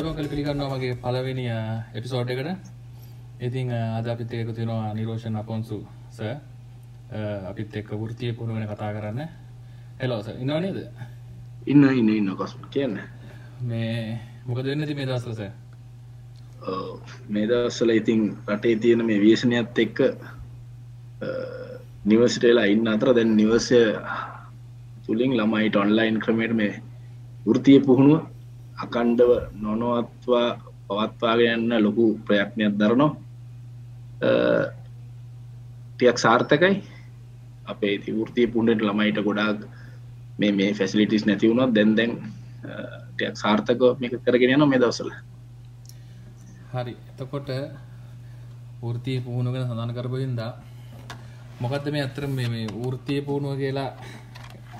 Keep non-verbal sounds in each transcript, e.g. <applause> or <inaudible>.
අයම කළ පිළිගන්නවා මගේ පලවෙනි එපිසෝඩ් එකට ඉතිං අද අපිත් එකතු තියෙනවා නිරෝෂණ අපොන්සු ස අපිත් එක්ක වෘතිය පුුණ වෙන කතා කරන්න. හෙලෝස ඉන්නවා නේද? ඉන්න ඉන්න ඉන්න. කොස්ම කියන්න? මේ මොකද වෙන්නති මේ දස්සස මේ දස්සල ඉතිං රටේ තියෙන මේ වේශනයත් එක්ක නිවසිටේලා ඉන්න අතර දැන් නිවසය තුළින් ළමයිට ඔන්ලයින් ක්‍රමයට මේ වෘතිය පුහුණුව අකණ්ඩව නොනොවත්වා පවත්වාගයන්න ලොකු ප්‍රයත්නයක් දරනවා. ටියක් සාර්ථකයි. අපේ ති වෘතිය පුුණට ළමයිට ගොඩාක් මේ මේ ෆැසිලිටිස් නැති වුණොත් දැන් දැන් ටයක් සාර්ථක මේක කරගෙන යන මේ දවසල හරි. එතකොට වෘතිය පුහුණුගෙන සඳන කරපුින්දා මොකක්ද මේ අතර මේ වෘතිය පුහුණුව කියලා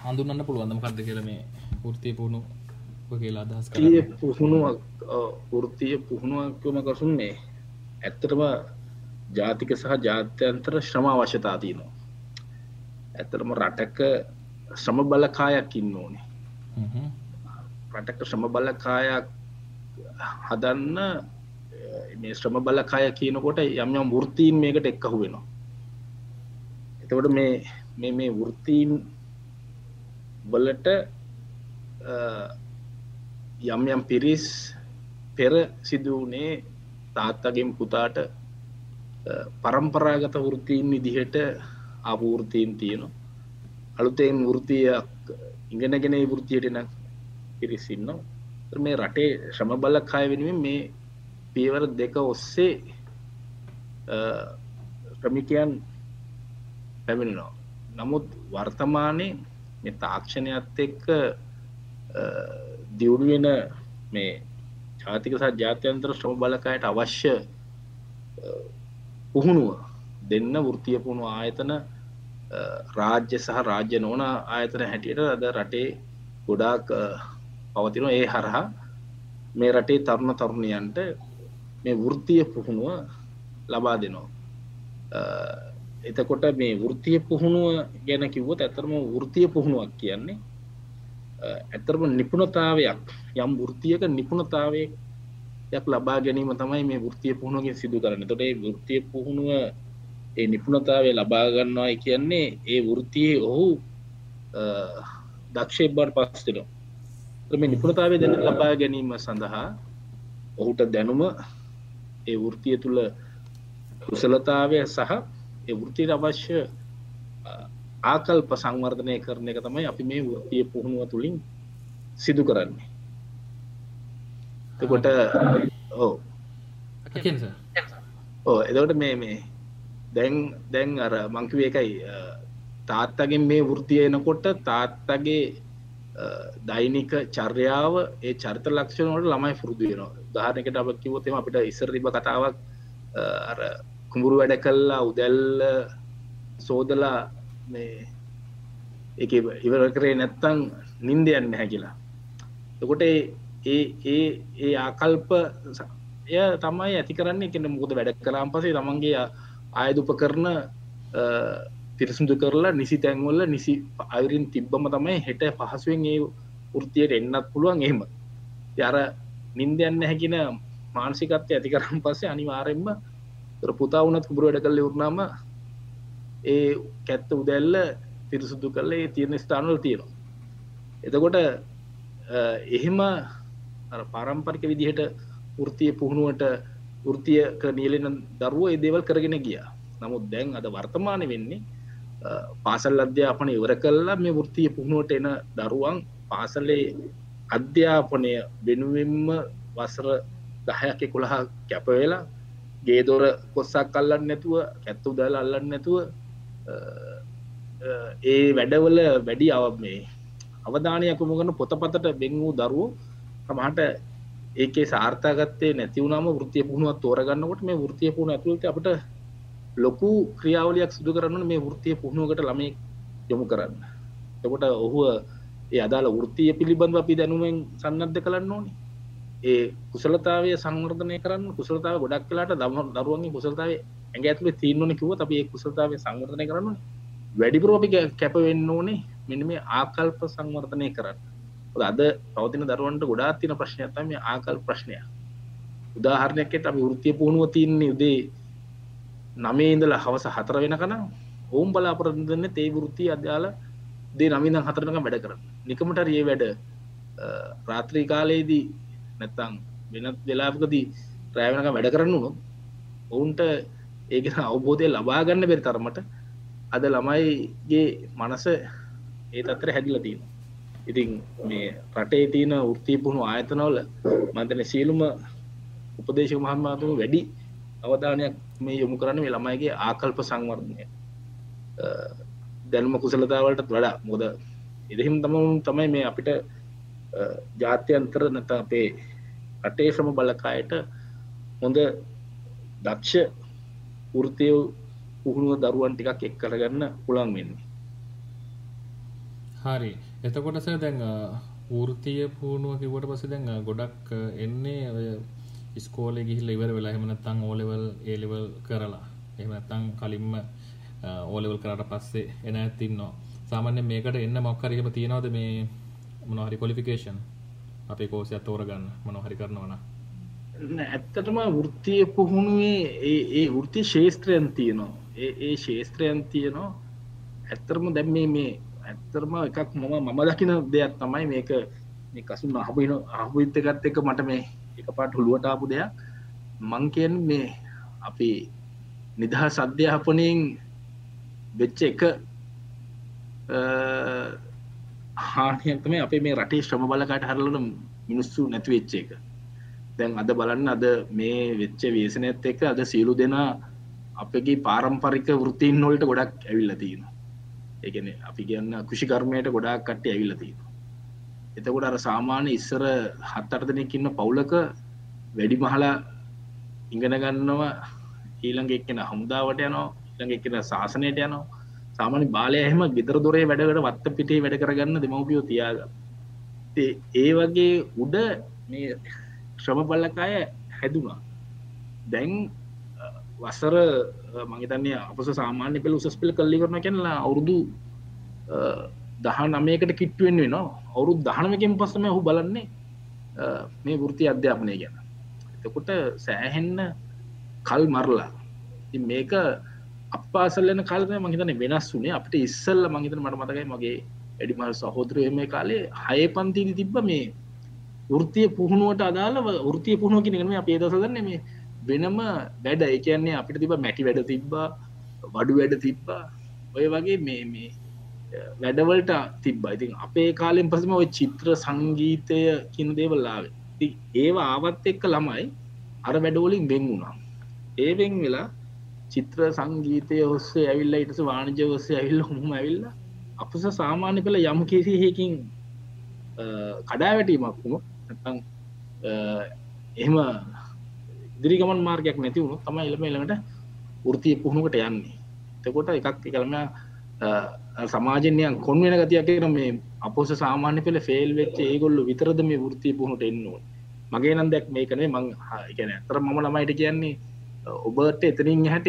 හඳුන්න පුළුවන් මොකක්ද කියල මේ වෘතිය පුහුණු කියලා අදහස් පුහුණුවක් වෘතිය පුහුණුවක්කම කසුන් මේ. ඇත්තටම ජාතික සහ ජාත්‍යන්තර ශ්‍රම අවශ්‍යතා තියනවා. ඇතරම රටක ශ්‍රම බලකායක් ඉන්න ඕනේ. රටක ශ්‍රම බලකායක් හදන්න මේ ශ්‍රම බලකාය කියනකොට යම් යම් වෘත්තීන් මේකට එක්කහු වෙනවා. එතකොට මේ මේ මේ වෘත්තීන් බලට යම් යම් පිරිස් පෙර සිදුවනේ තාත්තගෙන් පුතාට පරම්පරාගත වෘතීන් විදිහට අපූෘතීන් තියෙනවා. අලුතෙන් වෘතියක් ඉගෙනගෙන වෘතියටන පිරිසින්න මේ රටේ ශ්‍රම බලක් කාය වෙනුවෙන් මේ පියවර දෙක ඔස්සේ ක්‍රමිකයන් පැමිණෙනවා. නමුත් වර්තමානය මේ තාක්ෂණයත් එක්ක දියුණුවෙන මේ ජාතික සහ ජාත්‍යන්තර ශ්‍රම බලකායට අවශ්‍ය පුහුණුව දෙන්න වෘතිය පුුණු ආයතන රාජ්‍ය සහ රාජ්‍ය නොන ආයතන හැටියට අද රටේ ගොඩාක් පවතින ඒ හරහා මේ රටේ තරුණ තරුණයන්ට මේ වෘතිය පුහුණුව ලබා දෙනවා. එතකොට මේ වෘතිය පුහුණුව ගැන කිව්වොත් ඇතරම වෘතිය පුහුණුවක් කියන්නේ ඇතරම නිපුණතාවයක්. යම් වෘතියක නිපුණතාවයක් ලබා ගැනීම තමයි මේ වෘතිය පුහුණුවගේ සිදු කරන්න. තොට වෘතිය පුහුණුව ඒ නිපුණතාවේ ලබාගන්නවායි කියන්නේ ඒ වෘතියේ ඔහු දක්ෂය බට පස්තිනවා මේ නිපුණතාවේ දැන ලබා ගැනීම සඳහා ඔහුට දැනුම ඒ වෘතිය තුළ කුසලතාවය සහ ඒ වෘතියට අවශ්‍ය ආකල්ප සංවර්ධනය කරන එක තමයි අපි මේ වෘතිය පුහුණුව තුළින් සිදු කරන්නේ. එකොට ඕ ඕ එදවට මේ මේ දැන් දැන් අර මංකිව එකයි තාත්තගෙන් මේ වෘතිය එනකොට තාත්තගේ දෛනික චර්යාව ඒ චරිත ලක්ෂණවට ළමයි පුරුදු වෙනවා. ධාරනකට අප කිවොතම අපිට ඉස්සරතිබ කතාවක් අර කුඹුරු වැඩ කල්ලා උදැල්ල සෝදලා මේ එක ඉවර කරේ නැත්තං නින්දයන්න හැකිලා එකොට ඒ ඒ ඒ ආකල්ප ය තමයි ඇති කරන්න. එකන මුකද වැඩ කරම් පසේ තමන්ගේ ආයදුප කරන පිරිසුදු කරලා නිසි තැන්වල්ල නිසි අයරින් තිබ්බම තමයි හෙට පහසුවෙන් ඒ ෘතියට එන්නත් පුළුවන් එහෙම. යර නින්දයන්න හැකින මානසිකත්ය ඇති කරම් පස්සේ අනිවාරෙන්ම පුතා වනත් කුබුර වැඩ කල්ල වුරනාම ඒ කැත්ත උදැල්ල පිරිසුදු කරලේ තියෙන ස්ථානවල තියෙනවා. එතකොට එහෙම පාරම්පරික විදිහට ෘතිය පුහුණුවට ෘතියක නියලෙන දරුව ඒ දේවල් කරගෙන ගිය. නමුත් දැන් අද වර්තමාන වෙන්නේ පාසල් අධ්‍යාපන ඉවර කල්ලා මේ වෘතිය පුහුණුවට එන දරුවන් පාසලේ අධ්‍යාපනය වෙනුවෙන්ම වසර දහයක් එකුළහා කැපවෙලා ගේදොර කොස්සක් කල්ලන්න නැතුව ඇත්තු දල් අල්ලන්න නැතුව ඒ වැඩවල වැඩි අව මේ අවධානයක් මොගන පොතපතට බෙන් වූ දරුවෝ තමහට ඒකේ සාර්ථකත්තේ නැතිවුණම වෘතිය පුහුණුවත් තෝරගන්නකොට මේ වෘතිය පුුණ ඇතුළට අපට ලොකු ක්‍රියාවලයක් සිදු කරන්න මේ වෘතිය පුහුණුවකට ළමේ යොමු කරන්න. එකොට ඔහුව ඒ අදාළ වෘතිය පිළිබඳව අපි දැනුවෙන් සන්නද්ධ කරන්න ඕනේ. ඒ කුසලතාවය සංවර්ධනය කරන්න කුසලතාව ගොඩක් කලාට දම දරුවන්ගේ කුසලතාව ඇඟ ඇතුලේ තියන්නන කිව අපි ඒ කුසලතාව සංවර්ධනය කරන්න වැඩිපුර අපි කැප වෙන්න ඕනේ මෙන්න මේ ආකල්ප සංවර්ධනය කරන්න අද පවතින දරුවන්ට ගොඩාක් තියෙන ප්‍රශ්නයක් තමයි ආකල් ප්‍රශ්නය. උදාහරණයක් අපි වෘත්තිය පුහුණුව තියන්නේ උදේ නමේ ඉඳලා හවස හතර වෙනකන ඔවුන් බලාපොරොත්තු වෙන්නේ තේ වෘත්තිය අධ්‍යාල දේ නමින් ඉඳන් හතර වෙනකම් වැඩ කරන්න. නිකමට හරි මේ වැඩ රාත්‍රී කාලයේදී නැත්තම් වෙනත් වෙලාවකදී රැය වෙනකම් වැඩ කරන්න උනොත් ඔවුන්ට ඒක අවබෝධය ලබා ගන්න බැරි තරමට අද ළමයිගේ මනස ඒ තත්තර හැදිලා තියෙනවා. ඉතින් මේ රටේ තියෙන වෘත්ති පුහුණු ආයතනවල මන්තන සියලුම උපදේශක මහත්මතුම වැඩි අවධානයක් මේ යොමු කරන්න මේ ළමයිගේ ආකල්ප සංවර්ධනය දැනුම කුසලතාවලට වඩා මොද එදහිම තම තමයි මේ අපිට ජාත්‍යන්තර නැත අපේ රටේ ශ්‍රම බලකායට හොඳ දක්ෂ වෘතිය පුහුණුව දරුවන් ටිකක් එක් කරගන්න පුළන් වෙන්නේ. හරි. එතකොටස දැන් වෘතිය පුහුණුව කිවට පස දැන් ගොඩක් එන්නේ ඔය ස්කෝලෙ ගිහිල්ල ඉවර වෙලා එහෙම නැත්නම් ඕලෙවල් ඒලෙවල් කරලා. එහෙම නැත්නම් කලින්ම ඕලෙවල් කරාට පස්සේ එන ඇත් ඉන්නවා. සාමාන්‍යයෙන් මේකට එන්න මොකක් හරි එහෙම තියනවද මේ මොනවා හරි ක්වොලිෆිකේෂන් අපේ කෝසයක් තෝරගන්න. මොනවා හරි කරනවා නම්. ඇත්තටම වෘත්තිය පුහුණුවේ ඒ ඒ වෘත්ති ශේෂත්‍රයන් තියෙනවා. ඒ ඒ ශේෂත්‍රයන් තියෙනවා. ඇත්තරම දැම් මේ මේ ඇත්තරම එකක් මම මම දකින දෙයක් තමයි මේක. මේ කසුන් අහබන අහපුත්තකත් එක මට මේ එක පාට හුළුවට ආපු දෙයක්. මංකයෙන් මේ අපි නිදහ සධ්‍යාපනයෙන් වෙච්ච එක හානියක්තම අපේ මේ රටේ ශ්‍රම බලකට හරලන මිනිස්සු නැති වෙච්ච එක. දැන් අද බලන්න අද මේ වෙච්ච වේසනඇත් එක අද සියලු දෙනා අපගේ පාරම්පරික වෘතින් නොලට ගොඩක් ඇවිල්ල තියෙන ඒගන අපි කියන්න කෘෂිකර්මයට ගොඩක් කට්ටි ඇවිල්ල තියෙන එතකොට අර සාමාන්‍ය ඉස්සර හත් අර්ධනයකින්න පවුලක වැඩි මහලා ඉගෙන ගන්නවා. ඊළඟ එක්කෙන හමුදාවට යනවා. ඊළඟ එක්කෙන ශාසනයට යනවා. සාමාන්‍ය බාලය එහෙම ගෙදර දොරේ වැඩකට වත්ත පිටේ වැඩ කරගන්න දෙමවපියෝ තියාග ඒ වගේ උඩ මේ ශ්‍රම පල්ලකාය හැදුනා දැන් වසර මගේතන්නේ අපස සාමාන්‍ය පෙළ උසස් පෙළ කල්ලි කරන කැනලා අවුරුදු දහ නමයකට කිට්ටුවෙන් වෙන අවුරුදු දහනමකින් පස්සම හු බලන්නේ මේ වෘති අධ්‍යාපනය ගැන. එතකොට සෑහෙන්න කල් මරලා. මේක අපාසල්ලන කාලය මහිතන වෙනස් වනේ අපට ඉස්සල්ල මහිතන මට මතකයි මගේ වැඩිමල් සහෝදරය මේ කාලේ හය පන්තිීදි තිබ්බ මේ වෘතිය පුහුණුවට අදාළ වෘතිය පුහුණුව කියෙනම අපේ දසදන්න මේ වෙනම වැඩ එකන්නේ අපිට තිබ මැටි වැඩ තිබ්බා වඩු වැඩ තිබ්බා. ඔය වගේ මේ මේ වැඩවලට තිබ්බා. ඉතින් අපේ කාලෙන් පසම ඔය චිත්‍ර සංගීතය කියන දේවල්ලාවේ ඒවා ආවත් එක්ක ළමයි අර වැඩවලින් බෙන් වුණා. ඒවෙන් වෙලා චිත්‍ර සංගීතය ඔස්සේ ඇවිල්ල ඉටස වාණජ ඔස්සේ ඇවිල්ල හොම ඇවිල්ල අපස සාමාන්‍ය කළ යම් කිසිහකින් කඩා වැටීමක් වුණු නැතං එහෙම ඉදිරිගමන් මාර්ගයක් නැති වුණු තම එළම එළඟට ෘතිය පුහුණුකට යන්නේ. තකොට එකක් කළම සමාජනයන් කොන් වෙන ගතියක් කරම මේ අපෝස සාමාන්‍ය පෙළ ෆෙල් වෙච්ච ඒගොල්ලු විතරද මේ ෘතිය පුහුණට එන්නවා මගේ නම් දැක් මේ කනේ මං ගැන ඇතර මම ළමයිට කියන්නේ ඔබට එතනින් හැට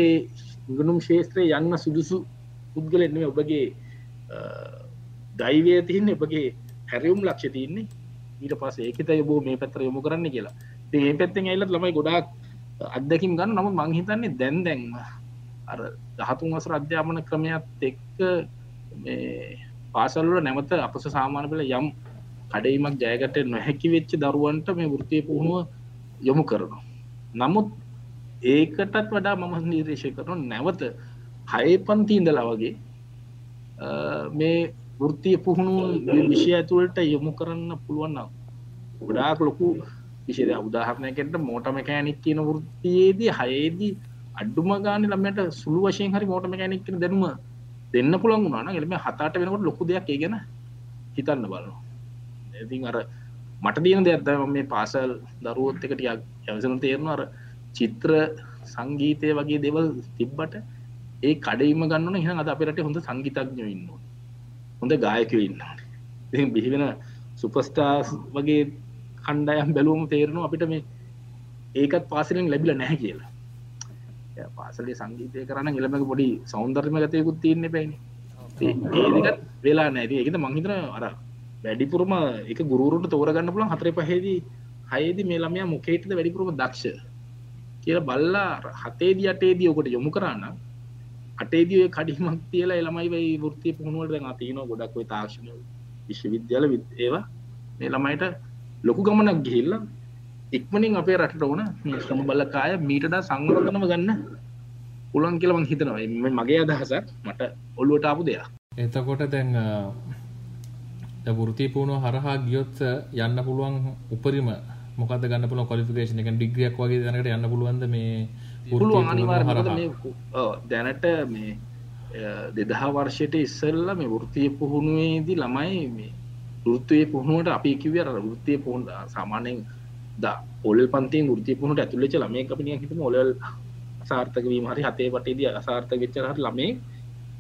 ඉගනුම් ශේත්‍රය යන්න සුදුසු පුද්ගලෙන්ම ඔබගේ දයිවය තියන්න ඔබගේ හැරවුම් ලක්ෂ තියන්නේ. ඊට පස ඒකත යබෝ මේ පැත්‍ර යොමු කරන්න කියලා. ඒ පැත්තෙන් ඇල්ලත් ළමයි ගොඩක් අත්දැකින් ගන්න. නමුත් මංහිතන්නේ දැන් දැන්ම අර දහතුන් වසර අධ්‍යාපන ක්‍රමයක් එක්ක පාසල්ල නැමත අපස සාමාන පල යම් කඩයිමක් ජයගට නොහැකි වෙච්ච දරුවන්ට මේ වෘතිය පුහුණුව යොමු කරනවා. නමුත් ඒකටත් වඩා මම නිර්දේශය කරන නැවත හය පන්තිීන්දලා වගේ මේ වෘතිය පුහුණු විෂය ඇතුවලට යොමු කරන්න පුළුවන්නම් ගොඩාක් ලොකු විශේද උදාහරණයකට මෝට මැකෑනික් කියන වෘතියේදී හයේදී අඩුම ගාන ළමට සුළු වශයෙන් හරි මෝට මැකැනික් දැනුම දෙන්න පුළන් වුණන එලම හතාට වෙනකොට ලොකු දෙයක් ඒ ගැන හිතන්න බලනවා. ඉතින් අර මට දීන දෙයක් මේ පාසල් දරුවොත් එකට යවසන තේරනවා අර චිත්‍ර සංගීතය වගේ දෙවල් තිබ්බට ඒ කඩයිම ගන්නන හ අද අපිරට හොඳ සංගීතඥ ඉන්න හොඳ ගායකව ඉන්න බිහිවෙන සුපස්ටාස් වගේ කණ්ඩයම් බැලුවම තේරනවා අපිට මේ ඒකත් පාසලෙන් ලැබිල නැහැ කියලා. පාසලේ සංගීතය කරන්න එළමක පොඩි සෞන්දර්ම ගතයකුත් තියන්න පැයිනි ඒකත් වෙලා නැති එකත මංහිතන අර වැඩිපුරම එක ගුරුවරුන්ට තෝරගන්න පුලන් හතර පහේදී හයේදි මේ ළමයා මොකේටද වැඩිපුරම දක්ෂ. කියලා බල්ලා හතේදී අටේදී ඔකට යොමු කරන්න අටේදී කඩිමක් තියලා එළමයි වෙයි වෘත්තිය පුහුණුවට දැන් තියනවා ගොඩක් ඔය තාක්ෂණ විශ්වවිද්‍යාල ඒවා මේ ළමයිට ලොකු ගමනක් ගිහිල්ලා ඉක්මනින් අපේ රටට ඕන මේ ශ්‍රම බලකාය මීටඩා සංවර්ධනව ගන්න පුළුවන් කියලා මං හිතනවා. මේ මගේ අදහසක් මට ඔළුවට ආපු දෙයක්. එතකොට දැන් වෘති පුුණුව හරහා ගියොත් යන්න පුළුවන් උපරිම මොකද ගන්න පුල කොලිෆිකේෂන එක ඩිග්‍රියක් වගේ දැනට යන්න පුළුවන්ද මේ පුළුවන් අනිවාර දැනට මේ දෙදහ වර්ෂයට ඉස්සල්ල මේ වෘතිය පුහුණුවේදී ළමයි මේ ෘත්තුවේ පුහුණුවට අපි කිවර ෘත්තිය පුහුණ සාමානයෙන් ද ඔල් පන්තිය ෘතිය පුහුණට ඇතුලෙච ළමේ අපිනිය හිත මොලල් සාර්ථක වීම හරි හතේ පටේදී අසාර්ථක වෙච්චරහට ළමේ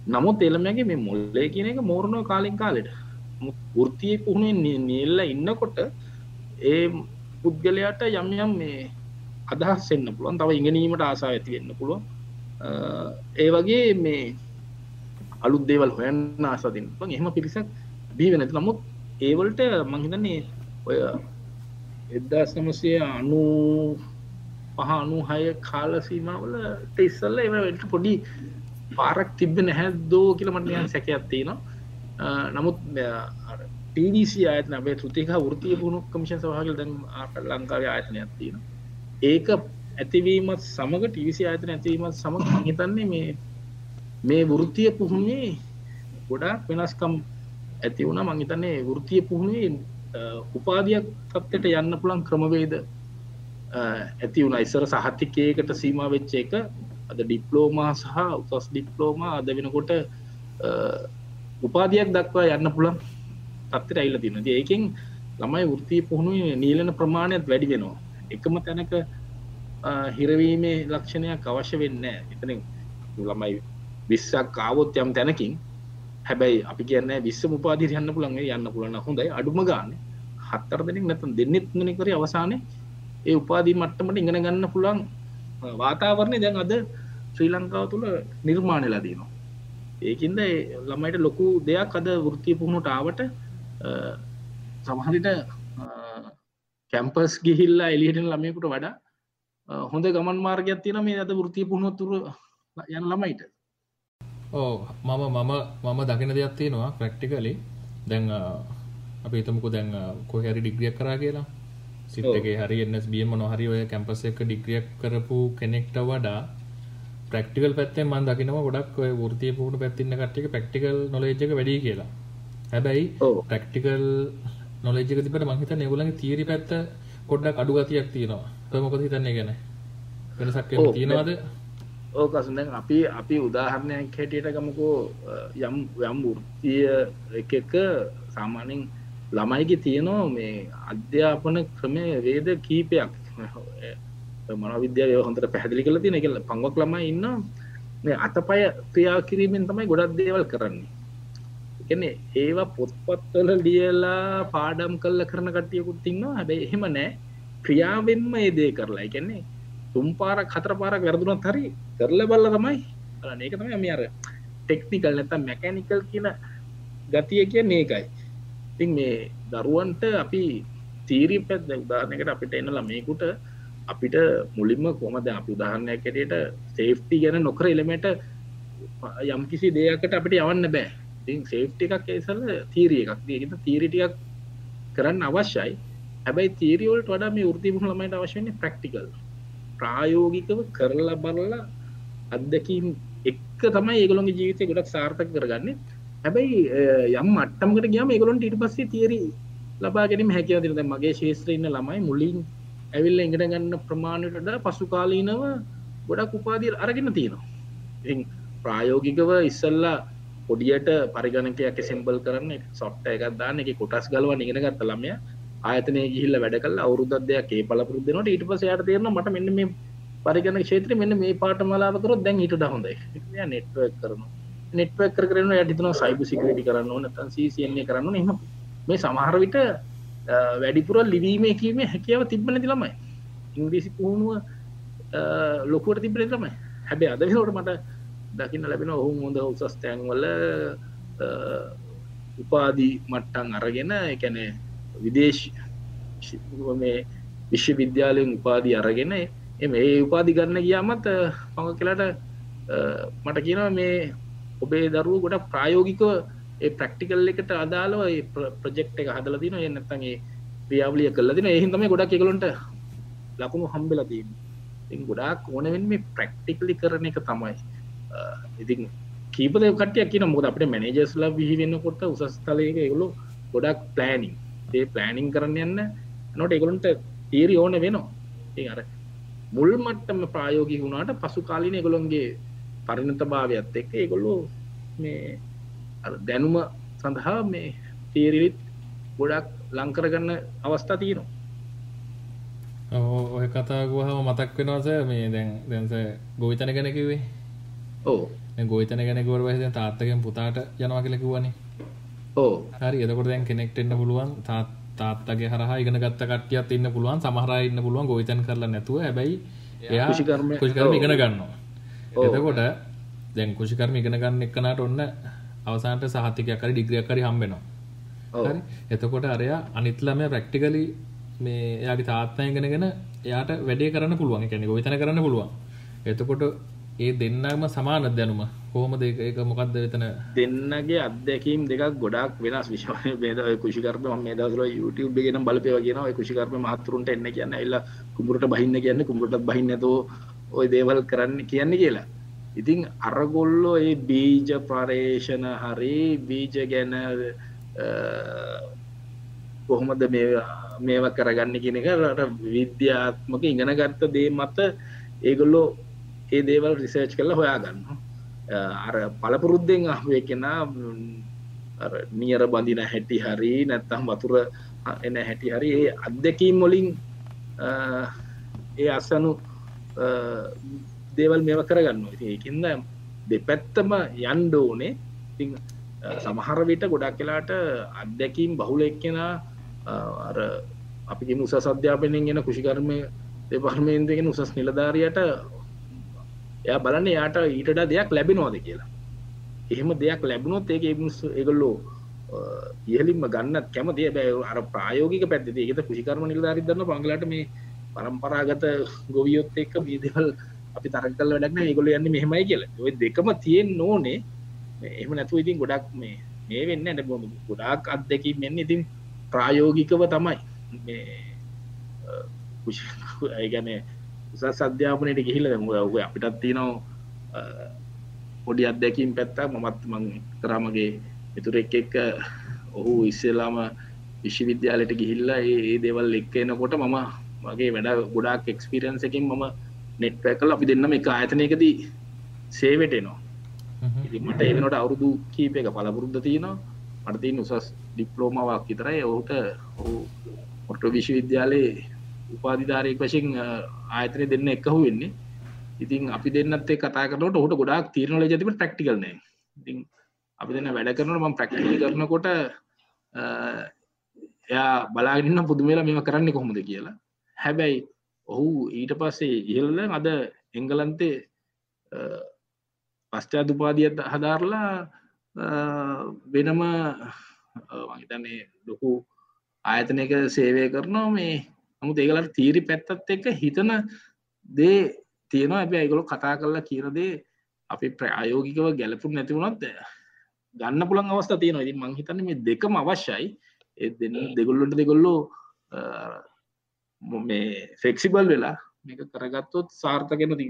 නමුත් එළමගේ මේ මුල්ලේ කියන එක මෝරණෝ කාලින් කාලෙට. වෘතිය පුහුණුවෙන් නිල්ල ඉන්නකොට ඒ පුද්ගලයාට යම් යම් මේ අදහස් එන්න පුළුවන්. තව ඉගෙනීමට ආසා ඇති වෙන්න පුළුවන්. ඒ වගේ මේ අලුත් දේවල් හොයන්න ආසාදින් එහෙම පිරිසක් බී වෙනති නමුත් ඒවලට මංහිතන්නේ ඔය එදදාස් නමසය අනු පහනු හය කාල සීමාවල ඉස්සල්ල එවට පොඩි පාරක් තිබ නැහැදෝ කියලමටයන් සැකඇත්තින නමුත් ටඩC අයතන අපේ තුතික ෘතිය පුුණු කමිෂන් සහගල් දැන් ආට ලංකාව ආයතන ඇත්තින ඒක ඇතිවීමත් සමඟ ටිවිසි ආයතන ඇතිවීමත් සමඟ හිතන්නේ මේ මේ වෘතිය පුහුණේ ගොඩක් වෙනස්කම් ඇති වුණ. මංහිතන්නේ වෘතිය පුහුණේ උපාධයක් තත්වට යන්න පුළන් ක්‍රමවේද ඇති වුණ. ඉස්සර සහතිකයකට සීම වෙච්ච එක අද ඩිප්ලෝමා සහ උසස් ඩිප්ලෝමා අද වෙනකොට උපාධයක් දක්වා යන්න පුළන් තත්තර ඇල්ල තිනද ඒකින් ළමයි වෘතිය පුහුණුව නීලන ප්‍රමාණයක් වැඩි වෙනවා. එකම තැනක හිරවීමේ ලක්ෂණයක් අවශ්‍ය වෙන්න එතන ළමයි විස්සක් කාවොත් යම් තැනකින් හැබැයි අපි කියන්න විශ්ව උපාදිර යන්න පුළන්ගේ යන්න පුළන්න හොඳයි. අඩුම ගන්න හත්තර දෙනෙක් නැතන් දෙන්නෙත් නකර අවසානය ඒ උපාදී මට්ටමට ඉගෙන ගන්න පුළුවන් වාතාවරණය දැන් අද ශ්‍රී ලංකාව තුළ නිර්මාණයලා දීනවා ඒකින්ද ළමයිට ලොකු දෙයක් අද වෘත්තිය පුහුණුට ආවට සමහරිට කැම්පස් ගිහිල්ලා එලියටෙන ළමයකුට වඩා හොඳ ගමන් මාර්ගයක් තියෙන මේ අද වෘතිය පුහුණුවතුර යන ළමයිට. ඕ මම මම මම දකින දෙයක් තියෙනවා ප්‍රක්ටිකලි දැන් අප තමුකු දැන් කොහැරි ඩිග්‍රියක් කරා කියලා. සිටගේ හරි එන්නස් බියම නොහරි ඔය කැම්පස එක ඩිග්‍රියක් කරපු කෙනෙක්ට වඩා ප්‍රක්ටිකල් පැත්තේ මන් දකිනව ගොඩක් ෘතිය පුහුණු පැත්තින්න කට්ටික ප්‍රක්ටිකල් නොලේජ්ක වැඩි කියලා හැබැයි ප්‍රක්ටිකල් නොලෙජ්ක තිබට මහිත නෙවලගේ තීරි පැත්ත කොඩ්ඩක් අඩු ගතියක් තියෙනවා. තො මොකද හිතන්නේ ගැන? වෙනසක් තියෙනවාද? ඕකසුන අපි අපි උදාහරණයක් හැටියට ගමකෝ යම් යම් වෘතිය එක එක සාමානෙන් ළමයිගේ තියනවා මේ අධ්‍යාපන ක්‍රමය වේද කීපයක්. මනවිද්‍යාව හොඳට පැහැදිලි කළ තියෙන එක. පංවක් ළමයි ඉන්න මේ අතපය ක්‍රියා කිරීමෙන් තමයි ගොඩක් දේවල් කරන්නේ එකන ඒවා පොත්පත්වල ලියලා පාඩම් කල්ල කරන කටියකුත් තින්නවා හැබැයි එහෙම නෑ. ක්‍රියාවෙන්ම ඒදේ කරලා. එකන්නේ තුම් පාරක් හතර පාරක් වැරදුනත් හරි කරල බල්ල තමයි ඒක තමයි අමි අර ටෙක්නිකල් නැතම් මැකැනිකල් කියන ගතිය කිය ඒකයි. ඉතින් මේ දරුවන්ට අපි තීරි පැත් උදාහනකට අපිට එන්න ළමයකුට අපිට මුලින්ම කොමද අපි උදාහරණයක් ඇටට සේෆ්ටි ගැන නොකර එළමට යම් කිසි දෙයකට අපිට යවන්න බෑ. ඉතින් සේෆ්ටි එකක් ඒසල තීරිය එකක්. දීගත තීරිටියක් කරන්න අවශ්‍යයි. හැබැයි තීරියවලට වඩා මේ ෘතිමුහ ළමයිට අවශ්‍යන්නේ ප්‍රක්ටිකල් ප්‍රායෝගිකව කරලා බලලා අත්දැකීම් එක්ක තමයි ඒගොළොන්ගේ ජීවිතය ගොඩක් සාර්ථක කරගන්න. හැබැයි යම් අට්ටමකට ගියම ඒගොලොන්ට ඉට පස්සේ තීරි ලබා ගැනීම හැකිව දිනද මගේ ශේත්‍ර ඉන්න ළමයි මුලින් ඇවිල්ල ඉගෙන ගන්න ප්‍රමාණයට පසු කාලීනව ගොඩක් උපාදිය අරගෙන තියෙනවා. ප්‍රායෝගිකව ඉස්සල්ලා පොඩියට පරිගණකයක් සෙම්බල් කරන්න සොට්ට එකක් දාන්න එක කොටස් ගලව නිගෙන ගත්ත ළමය ආයතනය ගිහිල්ල වැඩ කල් අවුරුදක් දෙයක් ඒ පලපුරුදනට ඊට පස යට තේරන මට මෙන්න මේ පරිගණ ක්ෂේත්‍ර මෙන්න මේ පාට මලාවකර දැන් ඊට හොඳයි. නෙට්වක් කරන නෙට්වක් කරන යටිතන සයිබ සිකරටි කරන්න නතන් සන්නේ කරන්න එම මේ සමහර විට වැඩිපුර ලිවීමේ කීමේ හැකියාව තිබන ති ළමයි. ඉංග්‍රීසි පුහුණුව ලොකුවට තිබෙන තමයි හැබැ අදහට මට දකින්න ලැබෙන ඔහු හොඳ උසස් තැන්වල උපාදී මට්ටන් අරගෙන එකැන විදේශ මේ විශ්ව විද්‍යාලයෙන් උපාදී අරගෙන එම ඒ උපාදි ගන්න ගියාමත් පඟ කලාට මට කියනවා මේ ඔබේ දරුව ගොඩ ප්‍රායෝගික ඒ ප්‍රක්ටිකල් එකට අදාළව ප්‍රජෙක්් එක හදල දින එන්නත්තගේ ක්‍රියාවලිය කල්ල දින එහිතම ගොඩක් එකලොන්ට ලකුණු හම්බෙලදීම ගොඩාක් ඕනවෙන් මේ ප්‍රක්ටිකලි කරන එක තමයි. ඉතින් කීපද කටිය කියන මොද අපට මැනජස්ලා විහිවෙන්නකොට උසස්තලයක එගුලු ගොඩක් ප්ලෑනිින් ඒ ප්ලෑනිින් කරන්න යන්න නොට එගුලන්ට තීරි ඕන වෙනවා. ඒ අර මුල් මට්ටම ප්‍රායෝගි වුණාට පසු කාලින එගොළොන්ගේ පරිණත භාවයක්ත් එක්ක ඒගොල්ලෝ මේ දැනුම සඳහා මේ තීරිලිත් ගොඩක් ලංකරගන්න අවස්ථා තියෙනවා. ඔය කතාගුවහම මතක් වෙනවාස මේ දැන් දැන්ස ගෝවිතන ගැනකිවේ ඕ ගෝතන ගැනකවර වහද තාත්තකෙන් පුතාට යනවා කියලකිවනේ ඕ හරි එතකොට දැන් කෙනෙක්ටෙන්න්න පුළුවන් තාත් තාත්තගේ හරහා ඉගෙන ගත්ත කටියත් ඉන්න පුළුවන් සමහර ඉන්න පුළුවන් ගෝතන් කරලා නැතුව. හැබැයි එයා කෘෂිකර්මය- කෘෂිකර්ම ඉගෙන ගන්නවා. එතකොට දැන් කෘෂිකර්ම ඉගෙන ගන්න එක්කනට ඔන්න අවසාන්ට සහතිකයක් කරි ඩිග්‍රියක් කරි හම්බෙනවා. හරි? එතකොට අරයා අනිත්ලමය ප්‍රක්ටිකලි මේ එයාගේ තාත්තා ඉගෙනගෙන එයාට වැඩේ කරන්න පුළුවන්. කැනෙ ගොවිතන කරන්න පුළුවන්. එතකොට ඒ දෙන්නම සමාන දැනුම. කොහොම දෙක එක මොකක්ද වෙතන දෙන්නගේ අත්දැකීම් දෙකක් ගොඩක් වෙනස් විශවාය බේද කුෂිකර්ම මේ දවසල YouTube ගෙන බලපයව කියන ඔය කුෂිකර්ම මහතුරුන්ට එන්න කියන්න එල්ල කුඹරට බහින්න කියන්න කුඹරටත් බහින්නතෝ ඔය දේවල් කරන්න කියන්න කියලා. ඉතින් අරගොල්ලෝ ඒ බීජ ප්‍රරේෂණ හරි බීජ ගැන කොහොමද මේව කරගන්න කියන එක රට විද්‍යාත්මක ඉගෙන ගත්ත දේ මත ඒගොල්ලෝ ඒ දේවල් රිසර්ච් කරලා හොයා ගන්න අර පලපුරුද්දෙන් අහුවේ කෙනා නියර බඳින හැටි හරි නැත්තම් වතුර එන හැටි හරි ඒ අත්දැකීම් මොලින් ඒ අස්සනු දේවල් මේව කරගන්න ඒකින්ද දෙපැත්තම යන්ඩ ඕනේ. ති සමහර විට ගොඩක් කලාට අත්දැකීම් බහුල එක්කෙනා අර අපි උස සධ්‍යාපනයෙන් ගෙන කෘෂිකර්මය දෙපර්මේන්දගෙන උසස් නිලධාරයට එයා බලන්න යාට ඊටඩා දෙයක් ලැබෙනවාද කියලා. එහෙම දෙයක් ලැබුණොත් ඒක ඒගොල්ලෝ ඉහලින්ම ගන්නත් කැමතිය බෑ අර ප්‍රායෝගික පැත්ති ඒකත කෘෂිකර්ම නිලධාරි දන්න පංගලට මේ පරම්පරාගත ගොවියොත් එක්ක බීදවල් අපි තරකල් වැඩක්න ඒගොල යන්න මෙහෙමයි කියල. ඔය දෙකම තියෙන් නෝනේ එහම නැතුව ඉතින් ගොඩක් මේ මේ වෙන්න ඇට බොම ගොඩක් අත්දැකී මෙන්න ඉතින් ප්‍රායෝගිකව තමයි. ඇගැන උසස් අධ්‍යාපනයට ගිහිල ඔ අපිටත් තියනවා පොඩි අත්දැකින් පැත්තා මමත් මං තරමගේ මිතුරෙක් එක්ක ඔහු ඉස්සෙලාම විශ්වවිද්‍යාලයට ගිහිල්ලා ඒ දේවල් එක්ක එනකොට මම මගේ වැඩ ගොඩක් එක්ස්පිරන්ස එකින් මම නෙට්පැකල් අපි දෙන්නම එක ආයතනයකදී සේවටනවා මට ඒනට අවුරුදු කීප එක පලපුරුද්ධ තියෙනවා මටතින් උසස් ඩිප්ලෝමාවක් විතරයි. ඔහුට ඔහු මොට විශ්වවිද්‍යාලයේ උපාධිධාරයෙක් වශයෙන් ආයතනය දෙන්න එකහු වෙන්නේ. ඉතින් අපි දෙන්නත් කතා කරනට හොට ගොඩක් තීරණ ජතිම ප්‍රක්ටිකල්න ඉතින් අපි දෙන්න වැඩ කරනට ම ප්‍රක්ටිකල් කරනකොට එයා බලාගන්න පුදුමේලා මෙම කරන්න කොහොමද කියලා. හැබැයි ඔහු ඊට පස්සේ ඉහල්ල අද එංගලන්තේ පශ්චාතුපාදියත් හදාරලා වෙනම මහිතන්නේ ලොකු ආයතනයක සේවය කරනවා මේ නමුත් ඒගලට තීරි පැත්තත් එක්ක හිතන දේ තියෙනවා. ඇබ ඇගොලු කතා කරලා කියනදේ අපි ප්‍රායෝගිකව ගැලපු නැතිවුණොත් ගන්න පුළන් අවස්ථ තියෙනවා. ඉතින් මංහිතන්න මේ දෙකම අවශ්‍යයි. දෙන්න දෙගොල්ලොට දෙගොල්ලෝ මේ ෆෙක්සිබල් වෙලා මේක කරගත්තොත් සාර්ථකෙන ති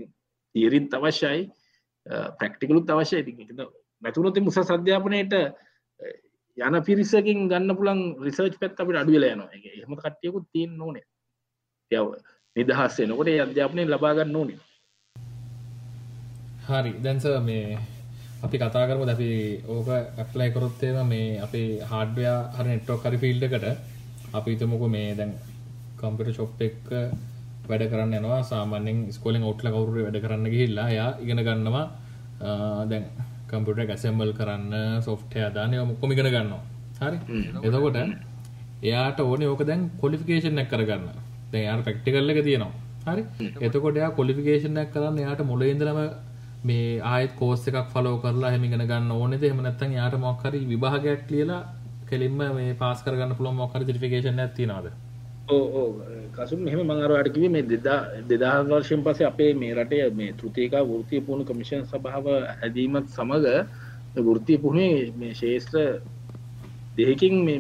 තීරිත් අවශ්‍යයි. ප්‍රක්ටිකලුත් අවශ්‍යයි. ති නැතුනති මුස සධ්‍යාපනයට යන පිරිසකින් ගන්න පුළන් රිසර්ච් පැත් අපට අඩුවල යනවා. එහම කට්ටියකුත් තියෙන් ඕනේ යව නිදහස් එනකොට අධ්‍යාපනය ලබාගන්න ඕනේ? හරි. දැන්ස මේ අපි කතා කරම දැපි ඕක ඇප්ලයි කොරොත්තේම මේ අපේ හාඩ්වයා හර නෙට්ටෝ කරි ෆිල්ඩකට අපි තමක මේ දැන් කම්පිට ශොප් එක් වැඩ කරන්න යනවා. සාමානෙන් ස්කොලින් ඔට්ල කවුරු වැඩ කරන්න ගිහිල්ලා යා ඉගෙන ගන්නවා. දැන් කම්පිට ගැසම්බල් කරන්න සොෆ්ටය දානය මොක්කොම ඉගෙන ගන්නවා. හරි? එතකොට එයාට ඕන ඕක දැන් කොලිෆිකේෂන් එක් කරගන්න යාට පැක්ටිකල්ල එක තියෙනවා. හරි? එතකොට යා කොලිෆිකේෂන් එක් කරන්න යාට මොල ඉදලම මේ ආයත් කෝස් එකක් ෆලෝ කරලා එහෙම ඉගෙන ගන්න ඕනේද? එහෙම නැත්නම් යාට මොකක් හරි විභාගයක් ලියලා කෙලින්ම මේ පාස් කරගන්න හරි සර්ටිෆිකේෂන් එකක් තියනවද? ඕ කසුම් මෙහම මඟරවාට කිව මේ දෙදා දෙදා වර්ෂයෙන් පසේ අපේ මේ රටේ මේ තෘතික වෘතිය පුුණු කමිෂන් සභාව හැදීමත් සමඟ වෘතිය පුුණේ මේ ශේෂත්‍ර දෙහකින් මේ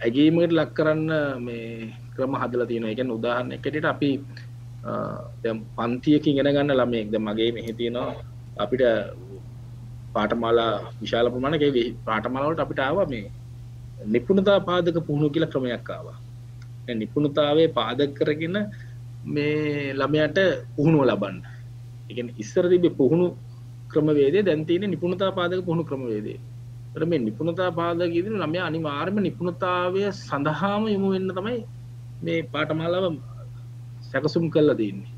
ඇගේමට ලක් කරන්න මේ ක්‍රම හදල තියෙන එකෙන් උදාහරණ එකට අපි පන්තියක ඉගෙන ගන්න ළමයෙක්ද මගේ මෙහි තියෙනවා අපිට පාටමාලා විශාල ප්‍රමාණක පාටමාලවට අපිට ආව මේ නිපුණතා පාදක පුහුණු කියල ක්‍රමයක් ආවා. නිපුණතාවේ පාදක කරගෙන මේ ළමයට පුහුණුව ලබන්න. එක ඉස්සර තිබේ පුහුණු ක්‍රමවේදේ දැන්තින නිපුණතා පාදක පුහුණු ක්‍රමවේදේ මේ නිපුණතා පාදකීද ළමය අනිවාර්ම නිපුණතාවය සඳහාම යොමු වෙන්න තමයි මේ පාටමාලාව සැකසුම් කල්ල දන්නේ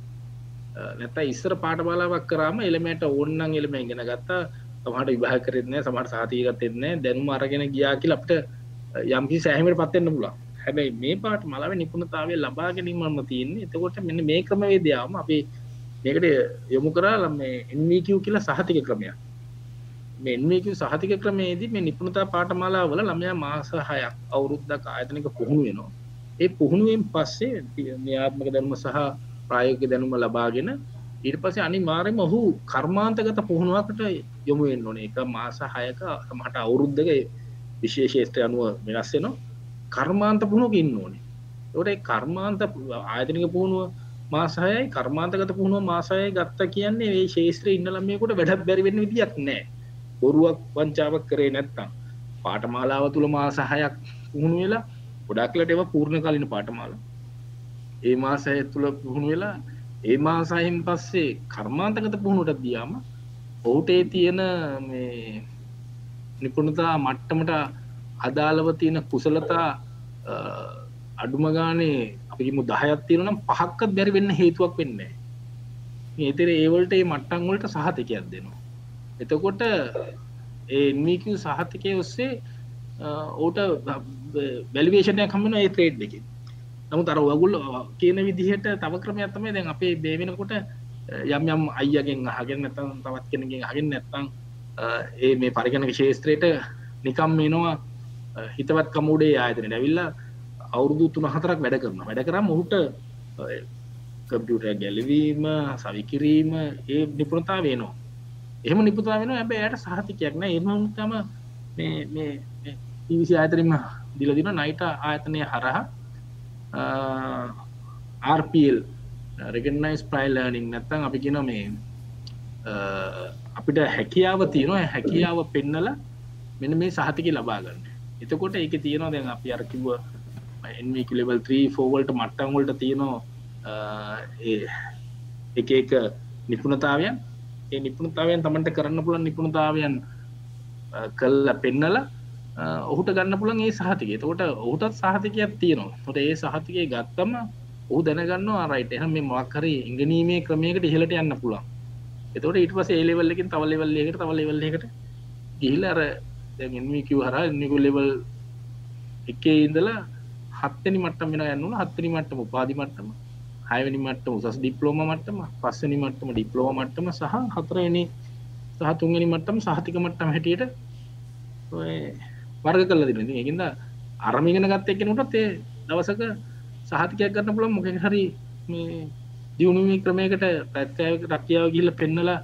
නැත ඉස්සර පාටමාලාවක් කරම එළමට ඔන්නන් එළම ඉගෙන ගත්තා. තමට විභා කරන්න සමට සාතිීගත්තෙන්නේ දැනුම අරගෙන ගියාකි අපට යම්කි සෑහමට පත්වෙන්න පුලා හැබැයි මේ පාට මලාව නිපුණතාවය ලබා ගැනීමම තියන්නේ. එතකොට මෙන්න මේ ක්‍රමවේදයාම අපි මේකට යොමු කරා ලම එන්වීකව කියලා සහතික ක්‍රමයක්. මෙන්වක සහතික ක්‍රමේදී මේ නිපුණතා පාටමාලාවල ළමයා මාස හයක් අවුරුද්දක් ආයතනක පුහුණු වෙනවා ඒ පුහුණුවෙන් පස්සේ න්‍යාත්මක දැනුම සහ ප්‍රායෝග දැනුම ලබාගෙන ඊට පස්සේ අනිවාර්යයෙන්ම ඔහු කර්මාන්තගත පුහුණුවකට යොමු වෙන්න ඕනේ. ඒක මාස 6ක මට අවුරුද්දක විශේෂ ශේෂ්ත්‍රය අනුව වෙනස් වෙනවා. කර්මාන්ත පුහුණුවක ඉන්න ඕනේ. ඒකට ඒ කර්මාන්ත ආයතනික පුහුණුව මාස 6යි කර්මාන්තගත පුහුණුව මාස 6යි ගත්තා කියන්නේ මේ ශේෂ්ත්‍රයේ ඉන්න ළමයෙකුට වැඩක් බැරි වෙන්න විදියක් නැහැ. බොරුවක් වංචාවක් කරේ නැත්තම්. පාඨමාලාව තුල මාස 6ක් පුහුණු වෙලා ගොඩක්ලට ඒව පූර්ණ කලින පාඨමාලා. ඒ මාසය තුල පුහුණු වෙලා ඒ මාසයෙන් පස්සේ කර්මාන්තගත පුහුණුවට ගියාම ඔහුට ඒ තියෙන මේ නිපුණතා මට්ටමට අදාළව තියෙන කුසලතා අඩුම ගානේ අපිම දහයත් තියෙන නම් පහක්කත් බැරි වෙන්න හේතුවක් වෙන්නේ ඒතර ඒවලට ඒ මට්ටන් වලට සහතිකයක් දෙනවා. එතකොට ඒමික සහතිකය ඔස්සේ ඕට වැලිවේෂණය කමන ඒ ත්‍රේඩ් එක නමු තර වගුල් කියන විදිහට තව ක්‍රමයක් තමයි දැන් අපේ බේවෙනකොට යම් යම් අයියගෙන් අහගෙන නැතන් තවත් කෙනගෙන් හගෙන් නැත්තං ඒ මේ පරිගණ විශේස්ත්‍රයට නිකම් මේනවා හිතවත් කමුඩේ ආයතන ඇවිල්ලා අවුරුදු තුන හතරක් වැඩ කරන වැඩ කරම් ඔහුට කම්පියුට ගැලවීම සවිකිරීම ඒ නිපුණතා වෙනවා එහම නිපුතා වෙන ඇබ යට සහතිකයක්න එමතම මේ පිවිසි ආයතරින්ම දිලදින නයිට ආයතනය හරහා RPL රෙගනයිස් ප්‍රයිලර්නිින් නැත්තං අපි කියන මේ අපිට හැකියාව තියෙනවා. හැකියාව පෙන්නල මෙන මේ සහතික ලබාගන්න එතකොට ඒක තියෙනවා දැන් අපි අරකිව එන්වක ලෙවල් 3 ෆෝවල්ට මට්ටංවලට තියෙනවා එක එක නිපුණතාවයන්. ඒ නිපුණතාවයන් තමන්ට කරන්න පුළන් නිපුණතාවයන් කල්ල පෙන්නල ඔහුට ගන්න පුළන් ඒ සහතික තකොට ඔහුටත් සහතිකයක් තියෙනවා. තොට ඒ සහතිකය ගත්තම ඔහු දැනගන්න ආරයිට එහම මේ මක්කර ඉංගනීමේ ක්‍රමයකට ඉහලට යන්න පුළන් එතකොට ඊට පස ඒලෙවල්ලකින් තවලෙවල්ලකට තවලෙවල්ලකට ගිහිල අර දැන්මිකව හර නිකු ලෙවල් එකේ ඉඳලා හත්තනි මට්ටම වෙන යන්නු හත්තනි මට්ටම පාදි මට්ටම. හයවැනි මට්ටම උසස් ඩිප්ලෝම මට්ටම පස්සනි මට්ටම ඩිප්ලෝම මට්ටම සහ හතරනි සහ තුන්ගනි මට්ටම සහතික මට්ටම හැටියට වර්ග කල්ල දෙන ඒකින්ද අරමිගෙන ගත්ත එකනටත් ඒ දවසක සහතිකයක් ගන්න පුළන් මොක හරි මේ දියුණුම ක්‍රමයකට පැත්තෑක රක්කියාව ගිල්ල පෙන්නලා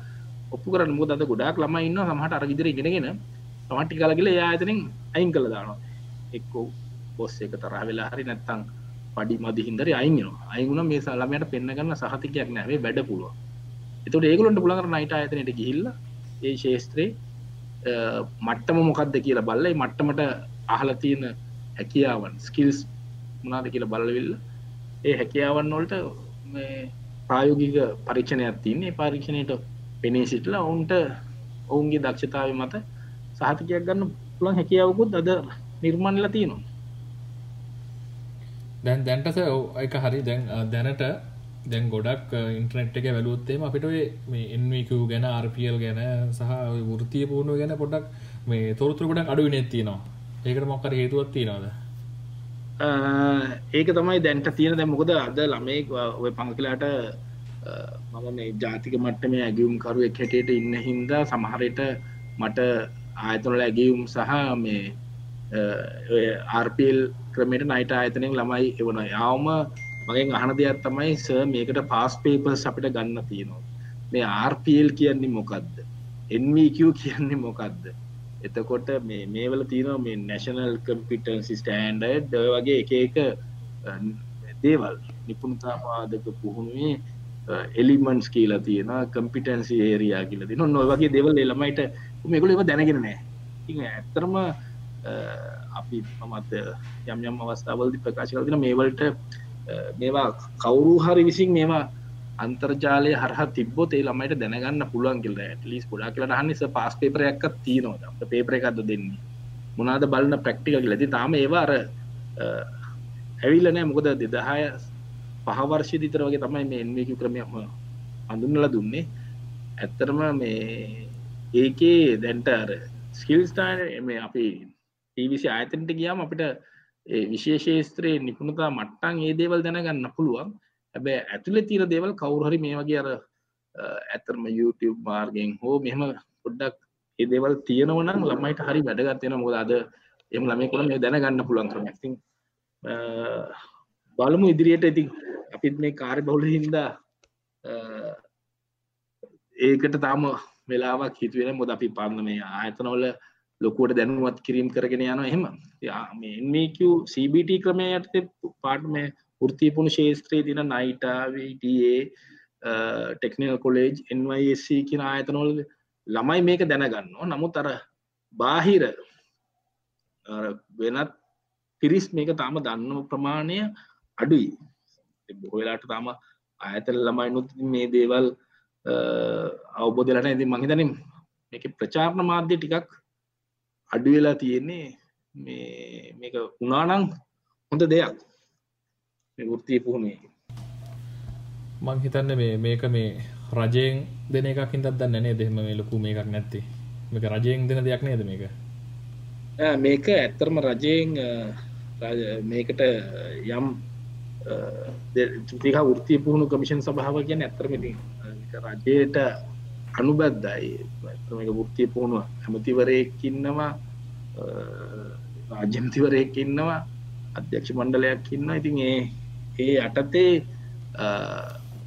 ඔප්පු කරන්න. මුද අද ගොඩක් ළම ඉන්න සමහට අරගිදිර ගෙනගෙන තමටි කලගල යාතනින් අයින් කළ දානවා. එක්කෝ බොස්ස එක තරහ වෙලා හරි නැත්තං පඩි මදි හිදර අයිගෙන අයිගුණ මේ සලමයට පෙන්න්නගන්න සහතිකයක් නැවේ වැඩ පුළුව එතුට ඒගලොන්ට පුළඟර නයිට අතනයට ගිහිල්ල ඒ ශේස්ත්‍රයේ මට්ටම මොකක්ද කියලා බල්ලයි මට්ටමට අහල තියෙන හැකියාවන් ස්කිල්ස් මනාද කියලා බල්ලවිල්ල ඒ හැකියාවන් වලට ප්‍රායෝගික පරීක්ෂණයක් තින්නේ පරීක්ෂණයට පෙනේ සිටලා ඔවුන්ට ඔවුන්ගේ දක්ෂතාව මත සහතිකයක් ගන්න පුළන් හැකියාවකුත් අද නිර්මාණල තියෙනවා. දැන් දැන්ටස එක හරි. දැන් දැනට දැන් ගොඩක් ඉන්ට්‍රනෙට් එක වැලුත්තේම අපිට මේ එන්වක ගැන RPL ගැන සහ වෘතිය පුුණුව ගැන පොඩක් මේ තොරතුර ගොඩක් අඩු නැත්තිනවා ඒකට මොක්කර හේතුවත් තියෙනවාද? ඒක තමයි දැන්ට තියෙන. දැ මොකද අද ළමේ ඔය පංකලාට මම මේ ජාතික මට්ට මේ ඇගියුම් කරුවෙක් හැටියට ඉන්න හින්දා සමහරයට මට ආයතනල ඇගියුම් සහ මේ ආර්පල් ක්‍රමයට නයිට ආයතනෙන් ළමයි එවන යාවම මගෙන් අහන දෙයක් තමයි ස මේකට පාස් පේපර්ස් අපිට ගන්න තියෙනවා. මේ ආර්පල් කියන්නේ මොකක්ද එන්වQ කියන්නේ මොකක්ද එතකොට මේ මේවල තියෙනවා මේ නැශනල් කම්පිටන්සි ස්ටෑන්ඩ වගේ එක එක දේවල්. නිපුණතා පාදක පුහුණුවේ එලිමන්ස් කියලා තියෙන කම්පිටන්සි ඒරයා කියල තින නො වගේ දෙවල් එළමයිට මේකල එම දැනගෙන නෑ ඉ ඇත්තරම අපි මමත් යම් යම් අවස්ථාවලදි ප්‍රකාශ කරතින මේවලට මේවා කවුරු හරි විසින් මේවා අන්තර්ජාලය හරහ තිබොත් ඒ ළමයිට දැනගන්න පුළුවන් කියල. ලිස් ගොඩා කියලා හනිස පාස් පේපරයක් තියනවා අප පේපර එකක්ද දෙන්නේ? මොනාද බලන්න ප්‍රක්ටික කියලති තාම ඒවාර ඇවිල්ල නෑ මොකද දෙදහය පහවර්ෂය දිතර වගේ තමයි මේ එන්වක ක්‍රමයම අඳුන්නල දුන්නේ. ඇත්තරම මේ ඒකේ දැන්ට අර ස්කිල්ස්ටාන මේ අපි ටීවිසි ආයතනට ගියාම අපිට විශේෂේස්ත්‍රයේ නිපුණතා මට්ටන් ඒ දේවල් දැනගන්න පුළුවන්. හැබැ ඇතුළ තීර දේවල් කවුරහරි මේ වගේ අර ඇතරම YouTube මාර්ගෙන් හෝ මෙහම පොඩ්ඩක් ඒ දේවල් තියෙනවනම් ළමයිට හරි වැඩගත්වෙන මොද අද එම ළමයි කොළ මේ දැනගන්න පුළුවන් කරන ඇති බලමු ඉදිරියට. ඉතින් අපිත් මේ කාර්ය බහුල හින්දා ඒකට තාම වෙලාවක් හිතුවෙන මොද අපි පන්න මේ ආයතනවල ලොකුවට දැනුවත් කිරීම් කරගෙන යන එහෙම. මේක CBT ක්‍රමයට පාට මේ ෘතිපුුණු ශේත්‍රයේ තින නයිටාවටේ ටෙක්නිල් කොලේජ් NYSC කියන ආයතනොල් ළමයි මේක දැනගන්න නමුත් අර බාහිර වෙනත් පිරිස් මේක තාම දන්න ප්‍රමාණය අඩුයි. බොහලාට තාම ආයතන ළමයි නොත් මේ දේවල් අවබෝධලට ඇති මහිතනම් මේක ප්‍රචාරණ මාධ්‍ය ටිකක් අඩු වෙලා තියෙන්නේ මේ මේක උනානං හොඳ දෙයක්. වෘතිය පුහුණේ මං හිතන්න මේ මේක මේ රජයෙන් දෙන එකක් හිතත් දන්න නේ දෙම මේ ලොකු මේකක් නැත්ති. මේක රජයෙන් දෙන දෙයක් නේද මේක? මේක ඇත්තරම රජයෙන් මේකට යම් තුතික වෘතිය පුහුණු කමිෂන් සභාව කියන ඇත්තරමති රජයට අනුබද්දයි මේක වෘතිය පුහුණුව. ඇමතිවරයකින්නවා රාජ්‍යමතිවරයෙක් ඉන්නවා අධ්‍යක්ෂ මණ්ඩලයක් ඉන්න ඉතින් ඒ ඒ අටතේ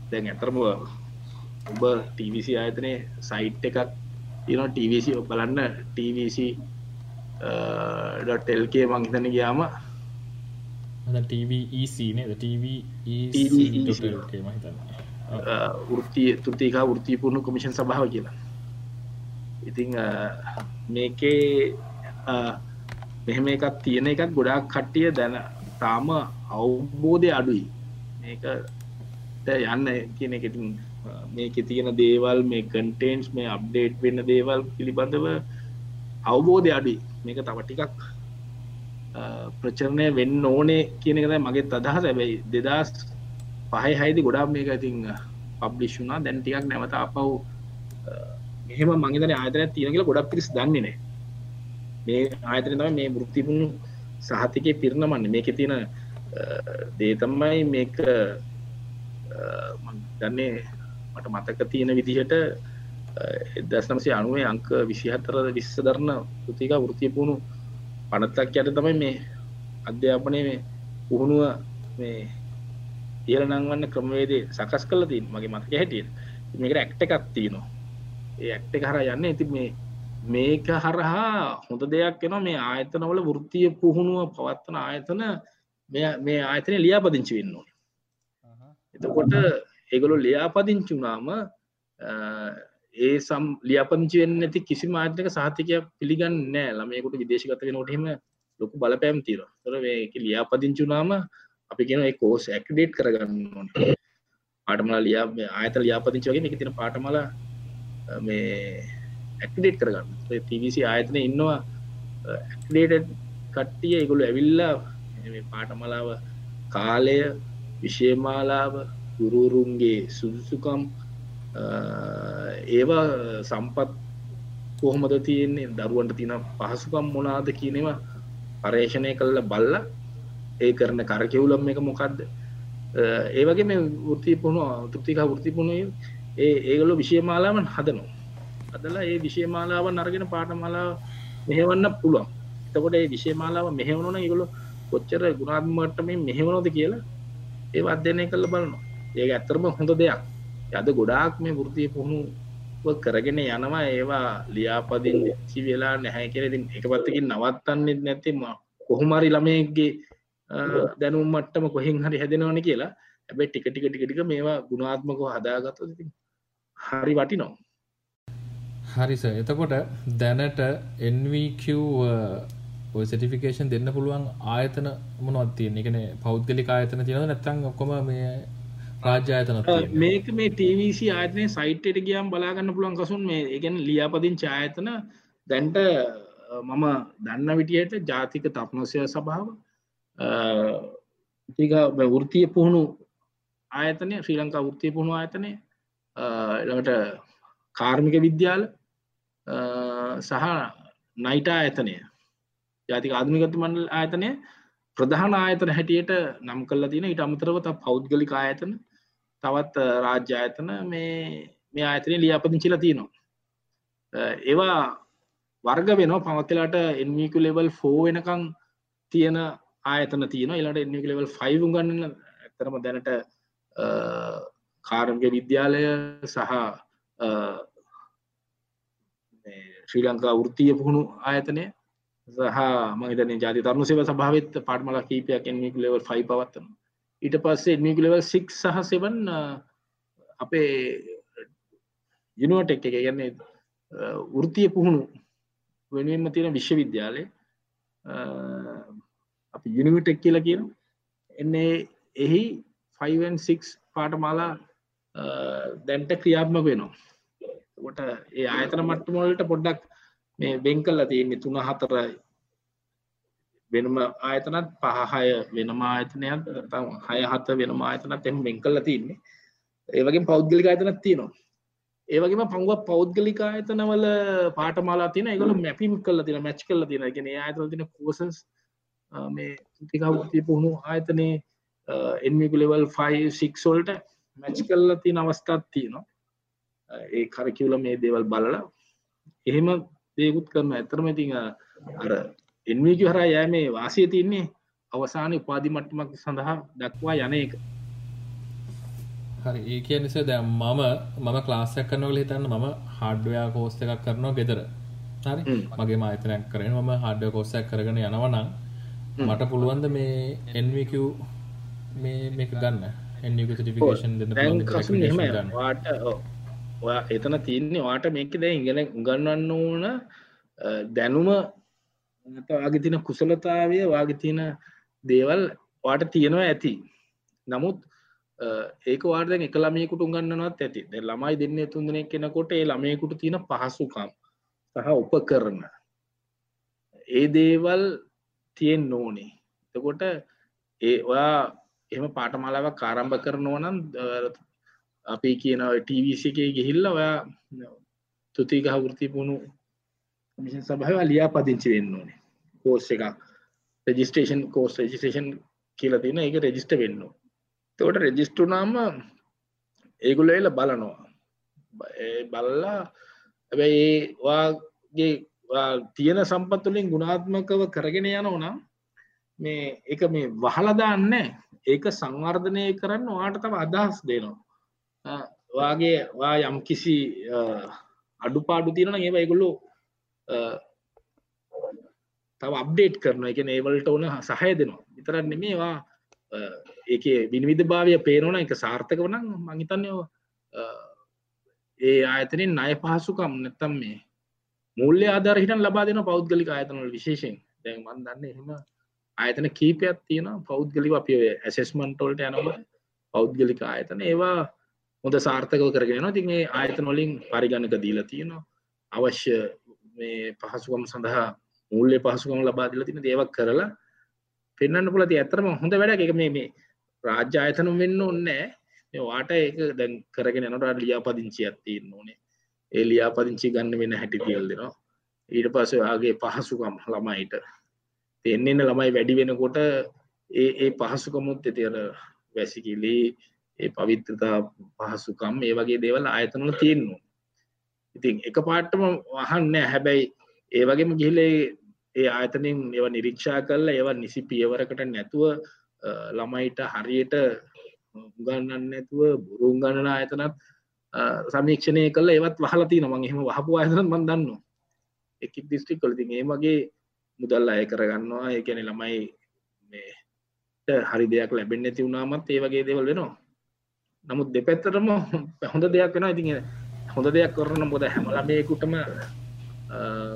දැන් ඇතරම ඔබ ටීවිසි ආයතනය සයිට් එකක් තින ටීවිසි බලන්න. ටීවිසි ඩොටල්කේ මංහිතන ගයාම වෘතිය තුතිකා වෘතිපුුණු කොමිෂන් සභාව කියලා ඉතිං මේකේ මෙහෙම එකක් තියෙන එකත් ගොඩාක් කට්ටිය දැන තාම අවබෝධය අඩුයි මේක යන්න කියන එකඉතින් මේක තියෙන දේවල් මේ කන්ටේන්ස් මේ අප්ඩේට් වෙන්න දේවල් පිළිබඳව අවබෝධය අඩුයි මේක තව ටිකක් ප්‍රචරණය වෙන්න ඕනේ කියන එකද මගේ අදහස ඇබැයි දෙදස් පහයි හයිදි ගොඩක් මේක ඉතින් පබ්ලිෂුනා දැන් ටිකක් නැවත අපව් මෙහෙම මංගේතන ආතන තියෙන කියලා ගොඩක් පිරිස් දන්නේ නෑ මේ ආයතන තම මේ ෘතිපුුණු සහතිකය පිරණමන්න මේක තියෙන දේතම්මයි මේක දන්නේ මට මතක තියෙන විදිහට එදස්නමසේ අනුවේ අංක විසිහතර විස්ස දරන්න ෘතික ෘතියපුුණු පනත්තක් යට තමයි මේ අධ්‍යාපනය මේ පුහුණුව මේ ඉහල නංවන්න ක්‍රමවේදේ සකස් කල තින් මගේ මතක හැටියට. මේකට ඇක්ට එකක් තියනවා. ඒ ඇක්ට හර යන්න ඇති මේ මේක හරහා හොඳ දෙයක් එනවා මේ ආයතනවල වෘත්තිය පුහුණුව පවත්වන ආයතන මේ ආයතනය ලියාපදිංචි වෙන්න ඕන. එතකොට ඒගොලු ලියාපදිංචි වුනාම ඒ සම් ලියාපදිංචි වෙන්න ඇති කිසි මාත්‍යක සාතිකයක් පිළිගන්න නෑ ළමයකුට විදේශගත වෙනොටහෙම ලොකු බලපෑම් තීර තොර මේක ලියාපදිංචුනාම අපි කියන කෝස් ඇක්ඩේට් කරගන්න ඕන. පාටමලා ලියා ආයත ලියාපදිංචි වගේ එක තින පාටමල මේ ඇක්ඩේට් කරගන්න. තිවිසි ආයතන ඉන්නවා ඇක්ඩේට කට්ටිය ඉගොලු ඇවිල්ලා පාටමලාව කාලය විශේමාලාව ගුරුරුන්ගේ සුදුසුකම් ඒවා සම්පත් කොහොමද තියෙන්නේ දරුවන්ට තින පහසුකම් මොනාද කියනවා පර්ේෂණය කල්ල බල්ල ඒ කරන කරකෙවුලම් එක මොකක්ද ඒ වගේ මේ වෘත්ති පුහුණු තෘප්තික වෘත්ති පුහුණුව ඒ ඒගොල්ලෝ විෂය මාලාවන් හදනවා. අදලා ඒ විෂය මාලාවන් අරගෙන පාඨමාලාව මෙහෙවන්න පුළුවන්. එතකොට ඒ විෂය මාලාව මෙහෙවනවා නම් ඒගොල්ලෝ කොච්චර ගුණාත්මක මට්ටමින් මෙහෙවනවද කියලා ඒව අධ්‍යයනය කරලා බලනවා. ඒක ඇත්තටම හොඳ දෙයක්. අද ගොඩාක් මේ වෘත්තිය පුහුණුව කරගෙන යනවා ඒවා ලියාපදිංචි වෙලා නැහැ කියලා. ඉතින් එක පැත්තකින් නවත්තන්නේ නැති කොහොම හරි ළමයෙක්ගේ දැනුම් මට්ටම කොහෙන් හරි හැදෙනවනේ කියලා. හැබැයි ටික ටික ටික ටික මේවා ගුණාත්මකව හදාගත්තොත් ඉතින් හරි වටිනවා. හරිස එතකොට දැනට NVQ ඔය සටිෆිකේෂන් දෙන්න පුළුවන් ආයතන මොනවත් තියෙන එකන පෞද්ගලික ආයතන තියෙනව නැත්තං ඔක්කොම මේ රාජ්‍ය ආයතන මේක මේ TVC ආයතනය සයිට්ට ගියම් බලාගන්න පුළුවන් කසුන් මේ එකෙන් ලියාපදිං චායතන දැන්ට මම දන්න විටියට ජාතික තපනොසය සභාව තික වෘතිය පුහුණු ආයතනය ශ්‍රී ලංකා වෘතිය පුහුණු ආයතනය ළඟට කාර්මික විද්‍යාල සහ නයිටා ආයතනය ජාතික ආධමිකත මණ්ඩල් ආයතනය. ප්‍රධාන ආයතන හැටියට නම් කල්ලා තියෙන ඉට අමතරව ත පෞද්ගලික ආයතන තවත් රාජ්‍ය ආයතන මේ මේ ආයතනය ලියාපදිංචිලා තියෙනවා. ඒවා වර්ග වෙනවා. පමත්ලාට එන්මිකු ලෙවල් ෆෝ වෙනකං තියෙන ආයතන තියෙන එලට එන්මික ලෙවල් ෆයිව් ගන්න ඇතරම දැනට කාරම්ග විද්‍යාලය සහ ශ්‍රී ලංකා වෘතිය පුහුණු ආයතනය සහ මහිතන ජාති තරුණු සේව සභාවත් පාටමල කීපයක් එන්මික ලෙවල් ෆයි පවත්වන ඊට පස්සේ එන්මික ලෙවල් සික් සහ සෙවන් අපේ යුනුවටෙක් එක. ගන්නේ වෘතිය පුහුණු වෙනුවෙන්ම තියෙන විශ්වවිද්‍යාලය අපි යුනිවිටෙක් කියලා කියන එන්නේ එහි 5 පාටමාලා දැන්ට ක්‍රියාත්මක වෙනවා. කොට ඒ ආයතන මට්ටමවලට පොඩ්ඩක් මේ වෙන් කල්ලා තියෙන්නේ තුන හතර වෙනම ආයතනත් පහහය වෙනම ආයතනයක් හය හත වෙනම ආයතනත් එම වෙන් කල්ලා තින්නේ ඒවගේ පෞද්ගලික ආයතනත් තියෙනවා. ඒවගේම පංගුව පෞද්ගලික ආයතනවල පාටමාලා තින එකගල මැපිම් කල්ල තින මැච් කල්ල තින ගෙන ආයතන තින කෝසස් මේ ටිකවෘති පුහුණු ආයතනයේ එන්මිකු ලෙවල් 5ික්සොල්ට මැච් කල්ල තින අවස්ථාත් තියෙනවා. ඒ කරකිවල මේ දේවල් බලලා. එහෙම දේකුත් කරන ඇතරම ඉතිං අර එන්මිකු හරා යෑ මේ වාසය තින්නේ අවසාන උපාදි මට්ටමක් සඳහා දක්වා යන එක. හරි. ඒ කිය නිසා දැ මම මම ක්ලාසයක් කරනවල හිතන්න මම හඩ්වයා කෝස්ත එකක් කරනවා ගෙදර. හරි? මගේ මාතනයක් කරන ම හඩ කෝස්සයක් කරගෙන යනවනම් මට පුළුවන්ද මේ එන්වක මේ මේක ගන්න? එන්ිකේෂන් වාට ඔයා එතන තියන්නේ වාට මේක දැ ඉගෙන උගන්නන්න ඕන දැනුම වගේ තින කුසලතාවය වගේ තියෙන දේවල් වාට තියෙනවා ඇති. නමුත් ඒක වාර්ද එක ළමයකුට උගන්නනවත් ඇති. ළමයි දෙන්න තුන්දන කෙනකොට ඒ ළමයකුට තියෙන පහසුකම් සහ උප කරන ඒ දේවල් තියෙන් නෝනේ එතකොට ඒ ඔයා එම පාටමලාවක් කාරම්භ කරනවනම් අපි කියන ටීවිස එක ගිහිල්ල ඔයා තුතිගහ වෘති පුුණු මිෂන් සභහ ලියා පදිංචි වෙන්න ඕනේ. කෝස් එක රජිස්ටේෂන් කෝස් රජිස්ටේෂන් කියලා තින එක රෙජිස්ට වෙන්න තවට රෙජිස්ටුනාම ඒගුල එල බලනවා. බලලා ඇබැයි ඒවාගේ තියෙන සම්පත්තුලින් ගුණාත්මකව කරගෙන යනවනම් මේ එක මේ වහලදාන්න ඒක සංවර්ධනය කරන්න වාට තම අදහස් දෙනවා. වාගේ වා යම් කිසි අඩු පාඩු තියෙන ඒව ඒගොල්ලු තව අප්ඩේට් කරන එක ඒවලට ඕන සහය දෙනවා. විතරන්න මේවා ඒක විනිවිධ භාවය පේනවන එක සාර්ථක වනම් මංහිතන්නය ඒ ආයතනින් අය පහසුකම් නැත්තම් මේ මුල්ල ආධර හිට ලබා දෙන පෞද්ගලික ආයතනවල විශේෂෙන් දැන් මන් දන්න එහෙම ආයතන කීපයක් තියෙන පෞද්ගලික අප ඇසෙස්මන්ටෝල්ට යනව පෞද්ගලික ආයතන ඒවා හොඳ සාර්ථකව කරගෙන තින් ඒ ආයතන වලින් පරිගණක දීලා තියෙනවා. අවශ්‍ය මේ පහසුකම් සඳහා මුල්ලේ පහසුකම් ලබා දිල තින දේවක් කරලා පෙන්න්න පුලති ඇතරම හොඳ වැඩ එක මේ මේ රාජ්‍ය ආයතනම් වෙන්න ඔන්නෑ වාට ඒක දැන් කරගෙන නට ලියාපදිංචි ඇත්තින්න ඕනේ. ඒ ලියාපදිංචි ගන්න වෙන හැටි තියල් දෙනවා. ඊට පස්ස ආගේ පහසුකම් ළමයිට. එන්නන්න ළමයි වැඩි වෙනකොට ඒ ඒ පහසුකමුත් ඇතිර වැසිකිලි ඒ පවිත්‍රතා පහසුකම් ඒ වගේ දේවල් ආයතනල තියෙන්නවා ඉතින් එක පාට්ටම වහන්න හැබැයි ඒ වගේම ගිහිල ඒ ආයතනින් ඒව නිරීක්ෂා කරලා ඒව නිසි පියවරකට නැතුව ළමයිට හරියට උගන්නන්න නැතුව බොරුම් ගණන ආයතනත් සමීක්ෂණය කළ. ඒවත් වහලති නමං එහෙම වහපු ආයතන මන් දන්න එකක් දිස්ට්‍රික් කලති ඒ වගේ මුදල් අය කරගන්නවා. ඒ කැනෙ ළමයි හරි දෙයක් ලැබෙන් නැති වුණාමත් ඒ වගේ දෙවල් වෙනවා. නමුත් දෙපැත්තරම හොඳ දෙයක් වෙන ඉතින් හොඳ දෙයක් කරන බොද හැමලමයකුටම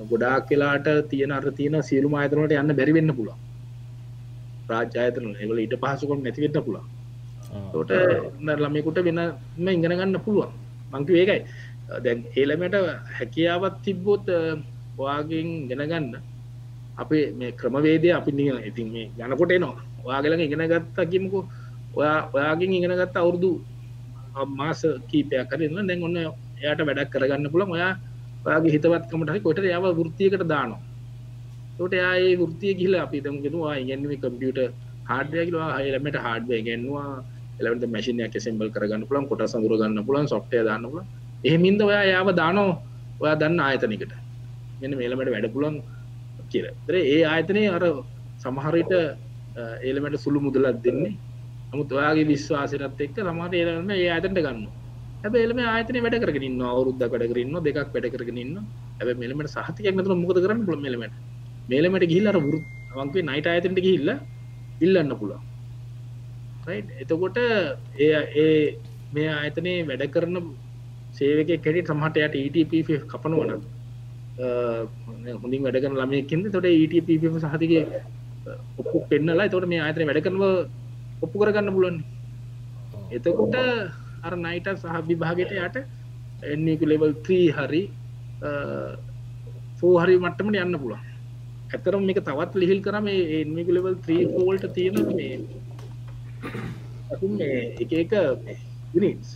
ගොඩාක් කියලාට තියෙන අර තියෙන සියලු ආයතනට යන්න බැරිවෙන්න පුළා රාජ්‍යායතන එවල ඉට පහසුකොම් නැතිවෙන්න පුළා තොට ළමයකුට වෙනම ඉගෙන ගන්න පුළුවන්. මංකි ඒකයි. දැන් ඒළමට හැකියාවත් තිබ්බොත් වාගෙන් ගෙනගන්න අපේ මේ ක්‍රමවේදය අපි නිය ඉතින් මේ යනකොට එනවා. ඔයාගලඟ ඉගෙන ගත්තා කිමුකු ඔයා ඔයාගෙන් ඉගෙන ගත්ත අවුරුදු මාස කීපයක් කරන්න දැන් ඔන්න එයාට වැඩක් කරගන්න පුළන් ඔයා ඔයාගේ හිතවත්කමට කොට යාව වෘතියකට දානවා. තොට යාඒ වෘතිය කියල අපි දමගෙනවා ඉගැන්ව කම්පියට හාඩයකිවා හලමට හාඩය ගැන්වා එලට මැසිනයක් සෙම්බල් කරගන්න පුලන් කොට සඳර ගන්න පුලන් සොට්ය දන්න පුල එහෙමින්ද ඔයා යාව දානෝ? ඔයා දන්න ආයතනකට. මෙන්න මේලමට වැඩ පුලන් කියර ඒ ආයතනය අර සමහරට ඒලමට සුළු මුදලත් දෙන්නේ. නමුත් ඔයාගේ විශ්වාසරත් එක්ක සමහට ඒලම ඒ අතට ගන්න හැබ එලම ආතන වැඩ කරගන්න අවරුද්ද වැඩ කරන්න දෙකක් වැඩ කරගන්න ඇබ මෙලමට සහතියක් නතුර මොද කරන්න පුළ මෙලමට මේලමට ගිහිල්ලර වරු වන්ගේ නයිට අයතට ගිහිල්ල ඉල්ලන්න පුළා එතකොට ඒ ඒ මේ ආයතනයේ වැඩ කරන සේවක කෙටි සමහට යට ETP කපනවන හොඳින් වැඩ කරන ළමයකින්ද තොට ETP සහතික ඔප්පු පෙන්නලා තොට මේ ආතන වැඩ කරනව ඔප්පු කරගන්න පුලන් එතකොට අර නයිට සහ විභාගයට යට එන්නකු ලෙවල් 3 හරි ෆෝ හරි මට්ටමට යන්න පුළුවන්. ඇතරම් මේක තවත් ලිහිල් කරම එන්නකු ලෙවල් 3 ෝල්ට තියෙන මේ එක එක යුනිටස්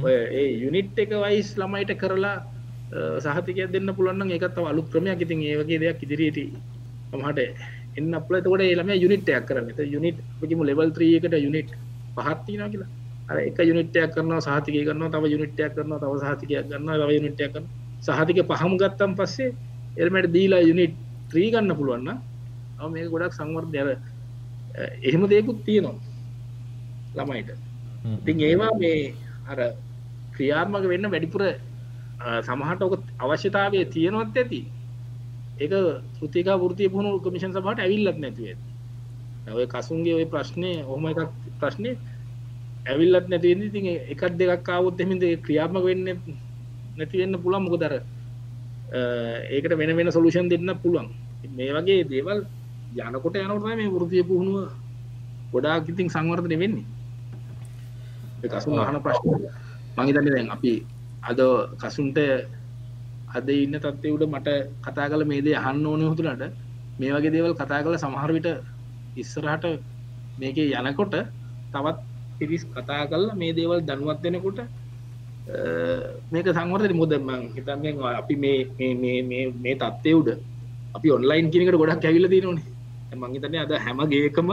ඔය ඒ යුනිට් එක වයිස් ළමයිට කරලා සහතික දෙන්න පුළුවන් එකත් අලුත් ක්‍රමයක්. ඉතින් ඒ වගේ දෙයක් ඉදිරියට මහට එන්න අපල තකොට ඒළම යුනිට්ටයක් කරන්න. යුනිට් ම ලෙවල් 3 එකට යුනිට් පහත්තින කියලා. අර එක යුනිට්ටයක් කරන්න සහතික කරන්න තව යුනිට්ටයක් කරන්න තව සහතිකයක් ගන්න තව යුනිට්ටයක් කරන්න සහතික පහම ගත්තම් පස්සේ එල්මට දීලා යුනිට් ත්‍රී ගන්න පුළුවන්න මේ ගොඩක් සංවර්ධ අර එහෙම දෙකුත් තියෙනවා ළමයිට. ඉතින් ඒවා මේ අර ක්‍රියාත්මක වෙන්න වැඩිපුර සමහට ඔක අවශ්‍යතාවය තියෙනවත් ඇති. ඒක ෘතික ෘතිය පුුණු කමිෂන් සහට ඇවිල්ලත් නැතිවේ ඔය කසුන්ගේ ඔය ප්‍රශ්නය ඔහම එකක් ප්‍රශ්නය ඇවිල්ලත් නැතිවෙද ති එකක් දෙකක් කාවුත් එමින්ද ක්‍රියාත්මක වෙන්න නැතිවෙන්න පුළන් මොක දර ඒකට වෙන වෙන සොලූෂන් දෙන්න පුළුවන්. මේ වගේ දේවල් යනකොට යනකොට මේ වෘතිය පුහුණුව ගොඩාක් ඉතින් සංවර්ධනය වෙන්නේ. කසු අහන ප්‍රශ්න. මහිතන්න දැන් අපි අද කසුන්ට අද ඉන්න තත්වය උඩ මට කතා කල මේ දේ අහන්න ඕන හතුලට මේ වගේ දේවල් කතා කළ සමහරවිට ඉස්සරහට මේක යනකොට තවත් පිරිස් කතා කල්ලා මේ දේවල් දනුවත් දෙනකොට මේක සංවර්ධන මුදම හිතන්ෙන්? අපි මේ මේ තත්වය උඩ අපි ඔන්ලයින් කියනකට ගොඩක් ඇවිල තිනනේ මංහිතන අද හැමගේකම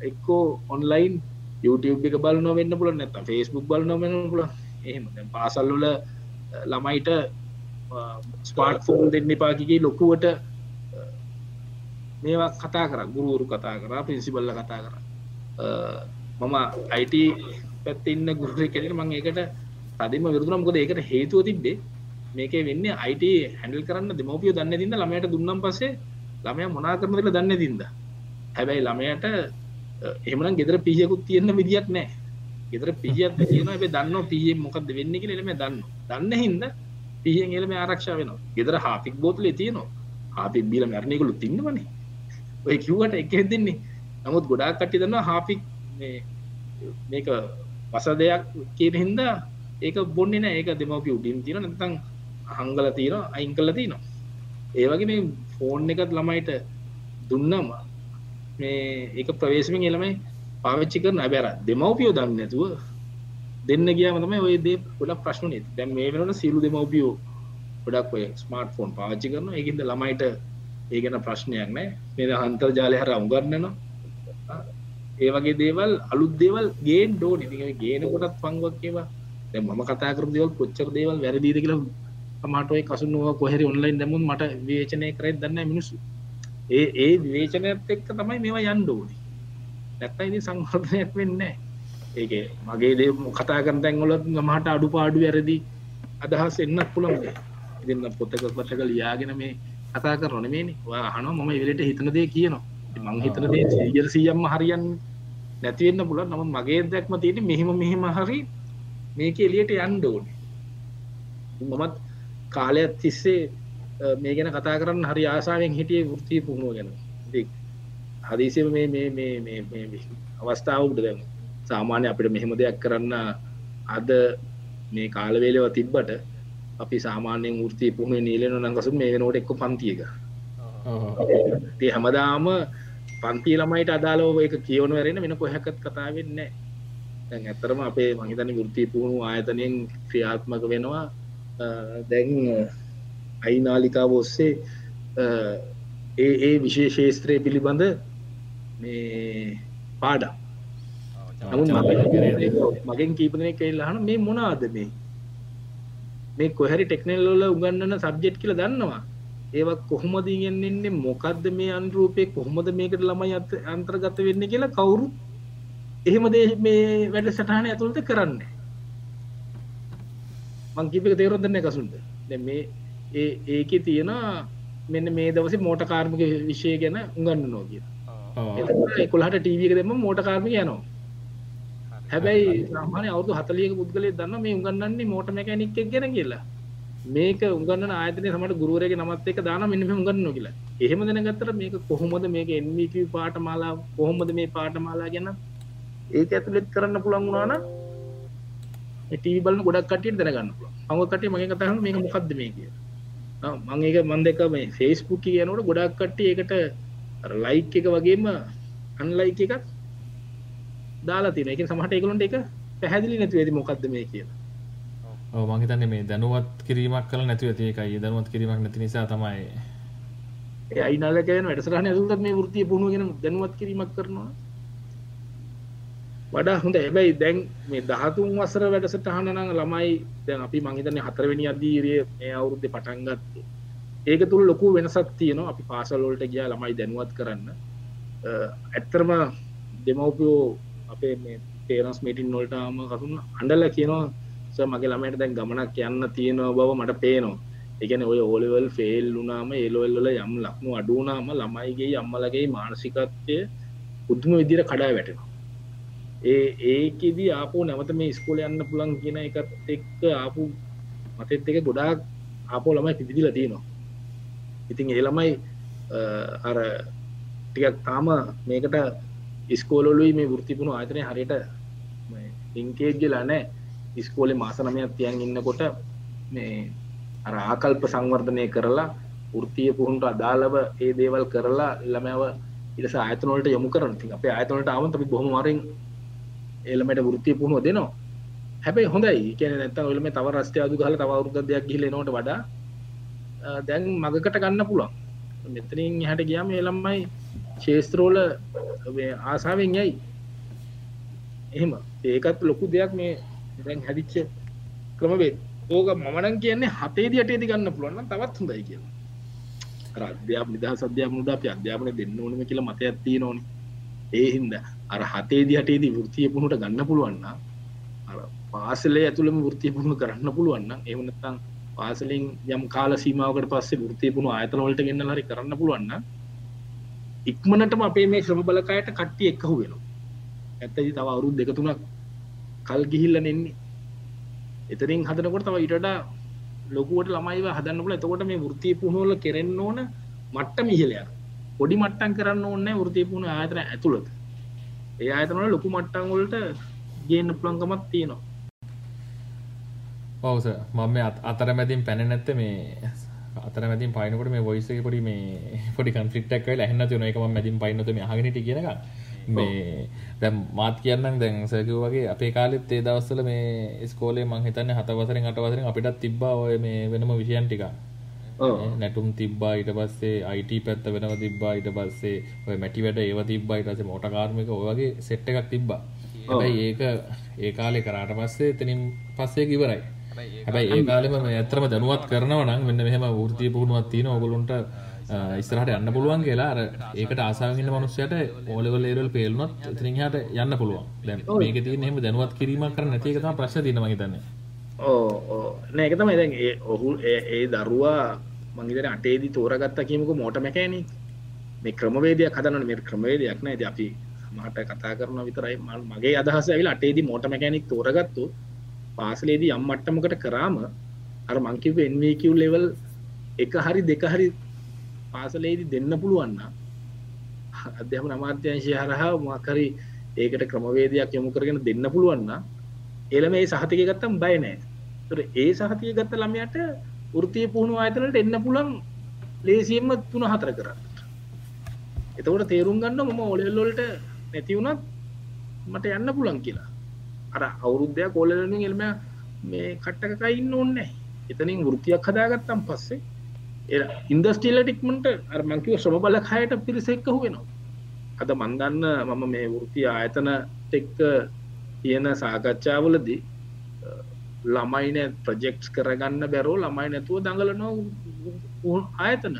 එක්කෝ ඔන්ලයින් YouTube එක බල නොවෙන්න පුල නැත ෆස්බුක් බල නොවෙන පුල එහෙම. පාසල්ලුල ළමයිට ස්පාට් ෆෝන් දෙන්න පාකිගේ ලොකුවට මේවා කතා කර ගුරුවරු කතා කර පින්සිබල්ල කතා කර. මම අයිට පැත්තින්න ගුරුර කෙනෙන මං ඒකට තදිම විරුදුනම් කොද ඒකට හේතුව තිබ්බේ මේක වෙන්න අයිට හැඩල් කරන්න දෙමෝපිය දන්න තින්න ළමයට දුන්නම් පසේ ළමය මොනා කරනදල දන්න තින්ද හැබැයි ළමයට එමන ගෙදර පියකුත් තියෙන්න්න විදිියක් නෑ ගෙදර පියත් කියන ඇ දන්න පිය මොකක්ද වෙන්න එක එලම දන්න දන්න හින්ද පියෙන් එලම ආරක්ෂා වෙන ගෙදර හාපික් බෝතලේ තියනවා. හාපි බිල මැරණයකුළු තින්නවනේ ඔය කිව්වට එක දෙන්නේ නමුත් ගොඩාක් කට්ටි දන්න හාපික් මේක වස දෙයක් කියන හින්ද ඒක බොන්නේ නෑ ඒක දෙමවපි උඩින් තින නැතං හංගල තියෙන අයින් කල තිනවා ඒවගේ මේ ෆෝන් එකත් ළමයිට දුන්නම මේ ඒක ප්‍රවේශමෙන් එළමයි පාවිච්චි කරන ඇබැර දෙමවපියෝ දන්න නැතුව දෙන්න ගියාම තමයි ඔය දේ ගොඩක් ප්‍රශ්න නේ දැන් මේ වෙනකොට සියලු දෙමව්පියෝ ගොඩක් ඔය ස්මාර්ට් ෆෝන් පාවිච්චි කරනවා. ඒකින්ද ළමයිට ඒ ගැන ප්‍රශ්නයක් නෑ. මේ අන්තර්ජාලය හරහා උගන්වනවා. ඒ වගේ දේවල් අලුත් දේවල් ගේන් ඩෝන ගේන කොටත් පංගුවක් ඒවා. දැන් මම කතා කරපු දේවල් කොච්චර දේවල් වැරදිද කියලා සමහරට ඔය කසුනුව කොහෙරි ඔන්ලයින් දැම්මුත් මට විවේචනය කරේ දන්නේ නැහැ මිනිස්සු. ඒ ඒ විවේචනයත් එක්ක තමයි මේවා යන්න ඕනේ. නැත්තම් ඉතින් සංවර්ධනයක් වෙන්නේ නැහැ. ඒක මගේ දේ කතා කරන තැන් වල මහට අඩුපාඩු වැරදි අදහස් එන්නත් පුළුවන්. ඉතින් පොතක පොතක ලියාගෙන මේ කතා කරනවා නෙමෙයිනේ. ඔයා අහනවා මම ඒ වෙලේට හිතන දේ කියනවා. මං හිතන දේ 100%ක්ම හරියන්නේ නැති වෙන්න පුළුවන්. නමුත් මගේ දැක්ම තියෙන්නේ මෙහෙම මෙහෙම හරි මේක එලියට යන්න ඕනේ. මමත් කාලයක් තිස්සේ මේ ගැන කතා කරන්න හරි ආසාාවෙන් හිටිය වෘතිය පුහුණුව ගැන. හදිසිම මේ මේ මේ මේ අවස්ථාවකට දැම සාමාන්‍ය අපිට මෙහෙම දෙයක් කරන්න අද මේ කාලවේලව තිබ්බට අපි සාමාන්‍යයෙන් ෘතිය පුහුණුව නීලන නංගසු මේ වෙනෝට එක්ක පන්තියක ඒ හැමදාම පන්ති ළමයිට අදාලෝ එක කියවන වැරෙන වෙන කොහැකත් කතා වෙන්න දැන් ඇත්තරම අපේ මහිතන වෘතිය පුහුණු ආයතනයෙන් ක්‍රියාත්මක වෙනවා. දැන් අයිනාලිකාව ඔස්සේ ඒ ඒ විශේෂේත්‍රය පිළිබඳ මේ නමුත් මගෙන් කීපදනෙ කෙල්ලහන මේ මොනාද මේ? මේ කොහැරි ටෙක්නල්ලොල උගන්නන සබ්ජෙට් කියල දන්නවා. ඒවත් කොහොමද ඉගෙන්න්නේ මොකක්ද මේ අන්රූපය? කොහොමද මේකට ළමයි අන්තර්ගත වෙන්න කියලා කවුරු එහෙම දේ මේ වැඩ සටහන ඇතුළට කරන්න මංකිපක තේරොදන්න කසුන්ට දැ මේ ඒ ඒක තියෙන මෙන්න මේ දවස මෝට කාර්මික විෂය ගැන උගන්න නෝ කිය කොළහට ටීවක දෙම මෝට කාර්මික යනවා. හැබැයි සාමානය අවුදු හතලියක පුද්ගලය දන්න මේ උගන්නන්නේ මෝට මැකැනික් ගැන කියලා. මේක උගන්න ආයතනය සමට ගුරුවරගේ නමත් එක දාන මෙන්න උගන්න කියලා. එහෙම දෙනගත්තර මේක කොහොමද මේක එන්වක පාටමාලා කොහොමද මේ පාටමාලා ගැන? ඒක ඇතුළෙත් කරන්න පුළන් වුණාන ටී බලන්න ගොඩක් කටියට දැනගන්න අඟ කටේ මගේ කතහම මේක මොකක්ද මේ කිය මං ඒක මන් දෙක මේ ෆේස්බුක් කියනට ගොඩක් කට්ටිය එකට ලයික් එක වගේම අන්ලයික් එකත් දාලා තින එක සමහට එකකුලට එක පැහැදිලි නැති ඇති මොකක්ද මේ කියලා. මහිතන්නේ මේ දැනුවත් කිරීමක් කල නැතිව ඇති එකයි. දැනුවත් කිරීමක් නැති නිසා තමයි අයිනාලකයන වැඩසරහන ඇතුළත් මේ වෘතිය පුුණුවගෙන දැනුවත් කිරීමක් කරනවා වඩා හොඳ. හැබැයි දැන් මේ දහතුන් වසර වැඩසටහන නම් ළමයි දැන් අපි මංහිතන්නේ හතරවෙනි අදීරිය මේ අවුරුද්දේ පටන් ගත්තේ. ඒක තුල ලොකු වෙනසක් තියෙනවා. අපි පාසල් වලට ගියා ළමයි දැනුවත් කරන්න. ඇත්තරම දෙමව්පියෝ අපේ මේ පේරන්ස් මීටින් වලට ආම කතුන් අඬලා කියනවා සර් මගේ ළමයට දැන් ගමනක් යන්න තියෙනවා බව මට පේනවා. ඒ කියන්නේ ඔය O level fail වුණාම A level වල යම් ලක්ෂණ අඩු වුණාම ළමයිගේ අම්මලගේ මානසිකත්වය පුදුම විදිහට කඩා වැටෙනවා. ඒ ඒකෙදි ආපු නැවත මේ ස්කෝල යන්න පුළන් කියන එකත් එක්ක ආපු මතෙත් එක ගොඩාක් ආපෝ ළමයි පිදිදිල තියෙනවා. ඉතින් ඒ ළමයි අර ටිකක් තාම මේකට ඉස්කෝලොලුයි මේ වෘතිපුුණු ආතනය හරියට ඉංකේජ්ජලා නෑ ඉස්කෝලේ මාසනමයක් තියන් ඉන්නකොට මේ අර ආකල්ප සංවර්ධනය කරලා ෘතිය පුහුන්ට අදාළව ඒ දේවල් කරලා ළමැව ඉරස ආතනොලට යොමු කරන ති අපේ ආතනට ආමත අපි බොහමරින් එළමට වෘතිය පුහුණුව දෙනවා. හැබැයි හොඳයි. කියන නැත ඔලම තව රස්ටය අදු හල තව වරුද දෙයක් ගිල නොට වඩා දැන් මගකට ගන්න පුළුවන්. මෙතනින් හැට ගියාම එළම්මයි ශේස්ත්‍රෝල ආසාාවෙන් යයි. එහෙම. ඒකත් ලොකු දෙයක් මේ දැන් හැදිච්ච ක්‍රමවේ ඕක මමනන් කියන්නේ හතේදි අටේදි ගන්න පුළුවන් තවත් හොඳයි කියලා. අධ්‍යාප නිදහ සධ්‍යාප මුද අප අධ්‍යාපනය දෙන්න ඕනම කියලා මතයක් තිය නොන ඒ හින්දා අර හතේදි හටේදී වෘතිය පුහුණට ගන්න පුළුවන්න පාසලේ ඇතුළම වෘතිය පුහුණු කරන්න පුළුවන්න එමනත්තං පාසලින් යම් කාල සීමාවකට පස්සේ වෘතිය පුුණු අයතනවලට ගන්න හරි කරන්න පුළුවන්න ඉක්මනටම අපේ මේ ශ්‍රම බලකායට කට්ටිය එක්කහු වෙන ඇත්තයි තව අවුරුත් දෙකතුනක් කල් ගිහිල්ල නෙන්නේ. එතරින් හදනකොට තව ඉටඩ ලොකුවට ළමයිව හදන්නල එතකොට මේ වෘතිය පුහුණුවල කෙරෙන්න්න ඕන මට්ට මිහිලය පොඩි මට්ටන් කරන්න ඕන්න වෘතිය පුුණ ආතන ඇතුළත. ඒ අයතනට ලොකු මට්ටන් වලට ගේන්න පුළන්කමත් තියෙනවා. ඔවස මම අතර මැතින් පැන නැත්ත මේ අතර මැතින් පයිනකට මේ වොයිසේ පොඩි මේ <laughs> පොඩි කන්ෆලික්ටක් හන්න තුන එක මැතින් පයින්නත මේ හගනට කියනක මේ දැ මාත් කියන්න දැන් සැකව වගේ අපේ කාලෙත් ඒ දවස්සල මේ ස්කෝලේ මංහිතන්න හතවසරෙන් අටවසරෙන් අපිටත් තිබ්බා ඔය මේ වෙනම විෂයන් ටික. නැටුම් තිබ්බා ඊට පස්සේ අයිට පැත්ත වෙනව තිබ්බා. ඊට පස්සේ ඔය මැටි වැඩ ඒව තිබ්බා. ඊට පස්සේ මෝටර් කාර්මික ඔය වගේ සෙට් එකක් තිබ්බා. හැබැයි ඒක ඒ කාලේ කරාට පස්සේ එතනින් පස්සේ ඉවරයි. හැබැයි ඒ කාලෙම මේ ඇත්තම දැනුවත් කරනවා නම් මෙන්න මෙහෙම වෘත්තීය පුහුණුවක් තියෙනවා. ඕගොල්ලන්ට ඉස්සරහට යන්න පුළුවන් කියලා. අර ඒකට ආසාවෙන් ඉන්න level A level පේලුනොත් එතනින් එහාට යන්න පුළුවන්. දැන් මේකේ තියෙන එහෙම දැනුවත් කිරීමක් කරන්න නැති එක තමයි ප්‍රශ්නේ තියෙන්නේ මම හිතන්නේ ඕ ඕ නෑ එක තමයි දැන් ඒ ඔහු ඒ ඒ දරුවා මංගේතන අටේදී තෝරගත්ත කියමුක මෝට මැකෑනි. මේ ක්‍රමවේදයක් හදන්න මේ ක්‍රමවේදයක් නෑ. අපි මට කතා කරන විතරයි. මල්- මගේ අදහස ඇවිල් අටේදී මෝට මැකැනික් තෝරගත්තු පාසලේදී යම් මට්ටමකට කරාම අර මංකිව එන්වක ලෙවල් එක හරි දෙක හරි පාසලේදී දෙන්න පුළුවන්න අධ්‍යම අමාත්‍යංශය හරහා මකරි ඒකට ක්‍රමවේදයක් යොමු කරගෙන දෙන්න පුළුවන්න එළම ඒ සහතික ගත්තම් බය නෑ. තොර ඒ සහතිය ගත්ත ළමයට වෘතිය පුහුණු අයතනට එන්න පුළන් ලේසියෙන්ම තුන හතර කරන්න. එතකොට තේරුම් ගන්න මම ඔලෙල්ලොල්ට නැති වුණත් මට යන්න පුළන් කියලා. අර අවුරුද්ධයක් කොලලින් එල්ම මේ කට්ටකයි ඉන්න ඕන්නෑ එතනින් වෘතියක් හදාගත්තම් පස්සේ ඉන්දස්ටීල ටික්මට අර්මංකිව ශ්‍රම බලකයට පිරිසෙක්ක වෙනවා. අද මන්දන්න මම මේ වෘතිය ආයතන එක්ක තියෙන සාකච්ඡාවලදී අ, ළමයින ප්‍රජෙක්ස් කරගන්න බැරෝ ළමයි නැතුව දඟලනෝ ආයතන.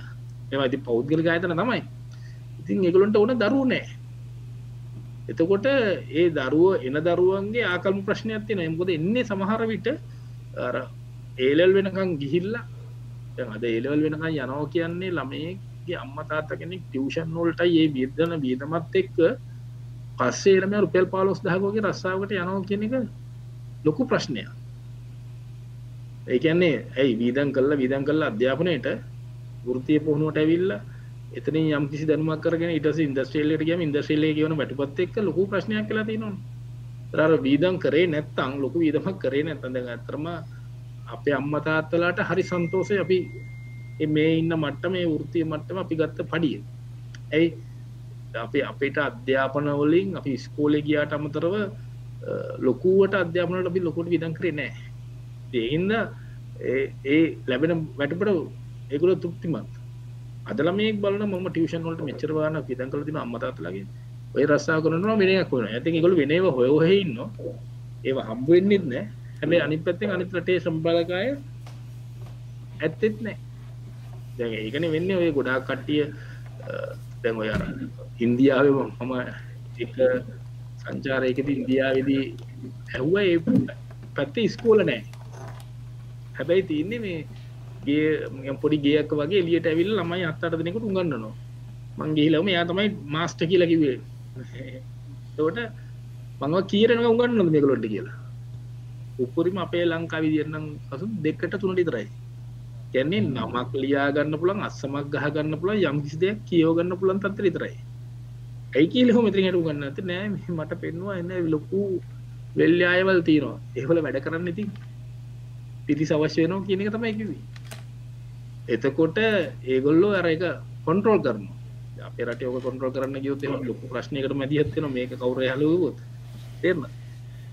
එමති පෞද්ගල ආයතන තමයි. ඉතින් එගලොන්ට ඕන දරු නෑ එතකොට ඒ දරුව එන දරුවන්ගේ ආකල්ම ප්‍රශ්නයක් තියෙන එමකොද එන්නේ සමහර විට අර ඒලල් වෙනකං ගිහිල්ලා දැන් අද ඒලවල් වෙනකම් යනවා කියන්නේ ළමයේගේ අම්මා තාත්තා කෙනෙක් ටියුෂන් වලටයි ඒ වියදන වියදමත් එක්ක පස්සේ ළමයා රුපියල් 15000 වගේ රස්සාවකට යනවා කියන එක ලොකු ප්‍රශ්නයක්. ඒ කියන්නේ ඇයි වීදම් කළා වීදම් කළා අධ්‍යාපනයේට වෘත්තීය පුහුණුවට ඇවිල්ලා එතනින් යම් කිසි දැනුමක් කරගෙන ඊට පස්සේ ඉන්ඩස්ට්‍රියල් එකට ගියාම ඉන්ඩස්ට්‍රියල් එකේ කියවන වැටුපත් එක්ක ලොකු ප්‍රශ්නයක් කියලා තියෙනවනේ. ඒතර අර වීදම් කරේ නැත්තම් ලොකු වීදමක් කරේ නැත්තම් දැන් අත්‍තරම අපේ අම්මා තාත්තලාට හරි සන්තෝෂයි අපි ඒ මේ ඉන්න මට්ටම මේ වෘත්තීය මට්ටම අපි ගත්ත පඩිය. ඇයි අපි අපිට අධ්‍යාපන වලින් අපි ඉස්කෝලේ ගියාට අමතරව අ, ලොකුවට අධ්‍යාපන වලට අපි ලොකුට වියදම් කරේ නැහැ. ඒ හින්දා ඒ ඒ ලැබෙන වැටුපට ඒගොල්ලෝ තෘප්තිමත්. අද ළමයෙක් බලන මම ටියුෂන් වලට මෙච්චර ගානක් වියදම් කරලා දිනවා අම්මා තාත්තලාගේ. ඔය රස්සාව කරනවා වෙන එකක් වෙනවා. ඉතින් ඒගොල්ලෝ වෙන ඒවා හොය හොය ඉන්නවා. ඒව හම්බ වෙන්නෙත් නැහැ. හැබැයි අනිත් පැත්තෙන් අනිත් රටේ සම්බලකාය ඇත්තෙත් නැහැ. දැන් ඒකනේ වෙන්නේ ඔය ගොඩාක් කට්ටිය අ, දැන් ඔය අර ඉන්දියාවේ මම එක සංචාරයකදී ඉන්දියාවේදී ඇහුවා ඒ පැත්තේ ඉස්කෝල නැහැ. හැබැයි තියෙන්නේ මේ ගේ නිකන් පොඩි ගේයක් වගේ එළියට ඇවිල්ලා ළමයි අත් අට දෙනෙකුට උගන්වනවා. මං ගිහිල්ලා මෙයා තමයි මාස්ටර් කියලා කිව්වේ. එතකොට මම කීරෙනවා උගන්වන්නද මේගොල්ලන්ට කියලා. උපරිම අපේ ලංකා විදිහට නම් අසු දෙකට තුනට විතරයි. කියන්නේ නමක් ලියා ගන්න පුළුවන් අස්සමක් ගහ ගන්න පුළුවන් යම් කිසි දෙයක් කියව ගන්න පුළුවන් තත්ත්වෙ විතරයි. ඇයි කියලා කොහොම ඉතින් හිටු ගන්න නැත්නම් නෑ මේ මට පෙන්නවා එන්නේ ලොකු වෙල්ලි ආයවල් තියෙනවා. ඒවල වැඩ කරන්න ඉතින් පිරිස අවශ්‍ය වෙනවා කියන එක තමයි කිව්වේ. එතකොට ඒගොල්ලෝ අර එක කොන්ට්‍රෝල් කරනවා. අපේ රටේ ඔක කොන්ට්‍රෝල් කරන්න ගියොත් එහෙම ලොකු ප්‍රශ්නයකට මැදිහත් වෙනවා මේක කවුරු හැලුවොත්. තේරෙනවද?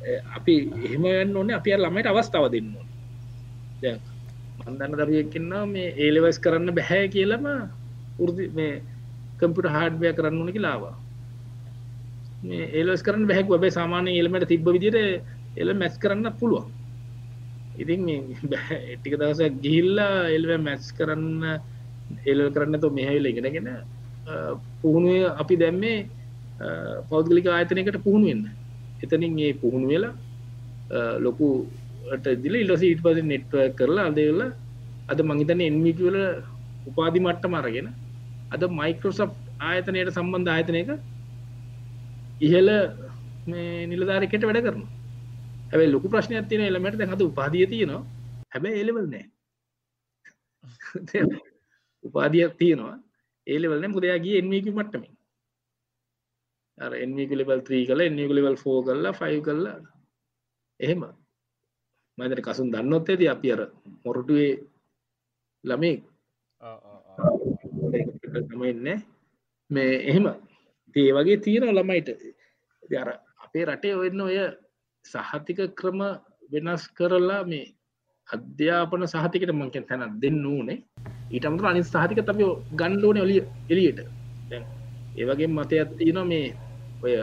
ඒ අපි එහෙම වෙන්න ඕනේ අපි අර ළමයට අවස්ථාව දෙන්න ඕනේ. දැන් මම දන්න දරුවෙක් ඉන්නවා මේ A levels කරන්න බෑ කියලාම වෘති මේ කම්පියුටර් හાર્ඩ්වෙයාර් කරන්න ඕනේ කියලා ආවා. මේ A levels කරන්න බෑ කිව්වා. හැබැයි සාමාන්‍ය එලමෙන්ට තිබ්බ විදිහට එල මැත්ස් කරන්න පුළුවන්. ඉතින් මේ බෑ ටික දවසක් ගිහිල්ලා එල්ව මැත්ස් කරන්න එල් කරන්න තෝ මෙහැවිල ඉගෙනගෙන අ, පුහුණුව අපි දැම්මේ අ, පෞද්ගලික ආයතනයකට පුහුණු වෙන්න එතනින් ඒ පුහුණු වෙලා අ, ලොකුට දිල ඉලස ඊට පස නෙට්ව කරලා අදවෙලා අද මංහිතන එන්මිකවල උපාධි මට්ට මරගෙන අද මයිකෝසප් ආයතනයට සම්බන්ධ ආයතනයක ඉහල මේ නිලධාරකට වැඩ කරනවා. හැබැයි ලොකු ප්‍රශ්නයක් තියෙන එළමට දැන් අද උපාධිය තියෙනවා. හැබැයි ඒලෙවල් නෑ. උපාධියක් තියෙනවා. ඒලෙවල් නෑ. මොකද එයා ගියේ NVQ මට්ටමින් NVQ level 3 කළා NVQ level 4 කළා 5 කළා එහෙම. දැන් කසුන් දන්නොත් ඇති අපි අර මොරටුවේ ළමෙක් තමයි ඉන්නේ මේ එහෙම ඒ වගේ තියෙනවා ළමයිට. ඉතින් අර අපේ රටේ ඔය ඉන්න ඔය සහතික ක්‍රම වෙනස් කරලා මේ අධ්‍යාපන සහතිකට මං කියන තැනක් දෙන්න ඕනේ. ඊටමතර අනි සාහික අපි ගණ්ඩෝන ඔලිය එලියට ඒවගේ මතයක් තියෙන මේ ඔය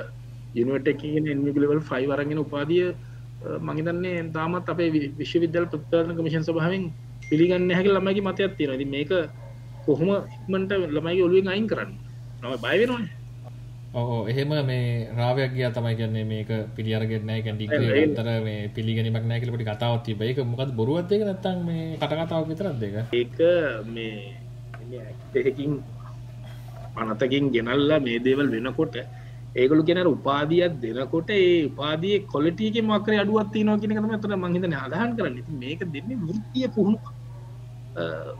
යුනිවට එන්මිකලවල් ෆයි වරගෙන උපාදිය මහිතන්නේ තාමත් අපේ විශ්වවිද්‍යල් ප්‍රත්ාරණ කමිෂන් සභාවෙන් පිළිගන්න හැක ළමයිගේ මතයක් තියෙනද මේක කොහොම ඉක්මට ළමයිගේ ඔලුවෙන් අයින් කරන්න? නම බයවෙනවා ඕ එහෙම මේ රාවයක් ගිය තමයි කියන්නේ මේක පිළියරගෙන්නෑ කැඩි තර මේ පිළිගැනීමක් නෑකලපට කතාවත් තිබ එක මොකද බොරුවත්යක නැත්තන් මේ කටකතාවක් විතරත් දෙක ඒක මේ ඇක්තෙකින් පනතකින් ගෙනල්ලා මේ දේවල් වෙනකොට ඒගොලු කෙන උපාදියක් දෙනකොට ඒ උපාදිය කොලටියක මකර අඩුවත් නෝ කියෙන තම තර මහිතන අදහන් කරන්න. මේක දෙන්නේ වෘතිය පුහුණු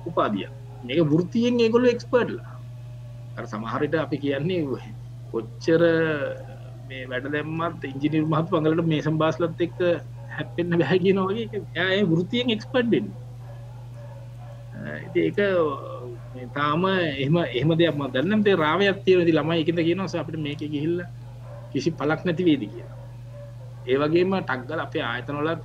උපාදිය මේක වෘතියෙන් ඒගොලු එක්ස්පර්ට්ලා සමහරට අපි කියන්නේ කොච්චර මේ වැඩ දැම්මත් ඉංජිනිර් මහත් පඟලට මේ සම්බාස්ලත් එක්ක හැපෙන්න්න බැහැගෙන වගේ ඇය වෘතියෙන් එක්ස්පර්ඩ්ඩෙන් ඒක තාම එහම එහම දෙයක් ම දන්නට රාවයක් තියෙනති ළමයි එකත කියනස අපට මේක ගිහිල්ල කිසි පලක් නැති වේද කිය ඒවගේම ටක්ගල් අපේ ආයතනොලත්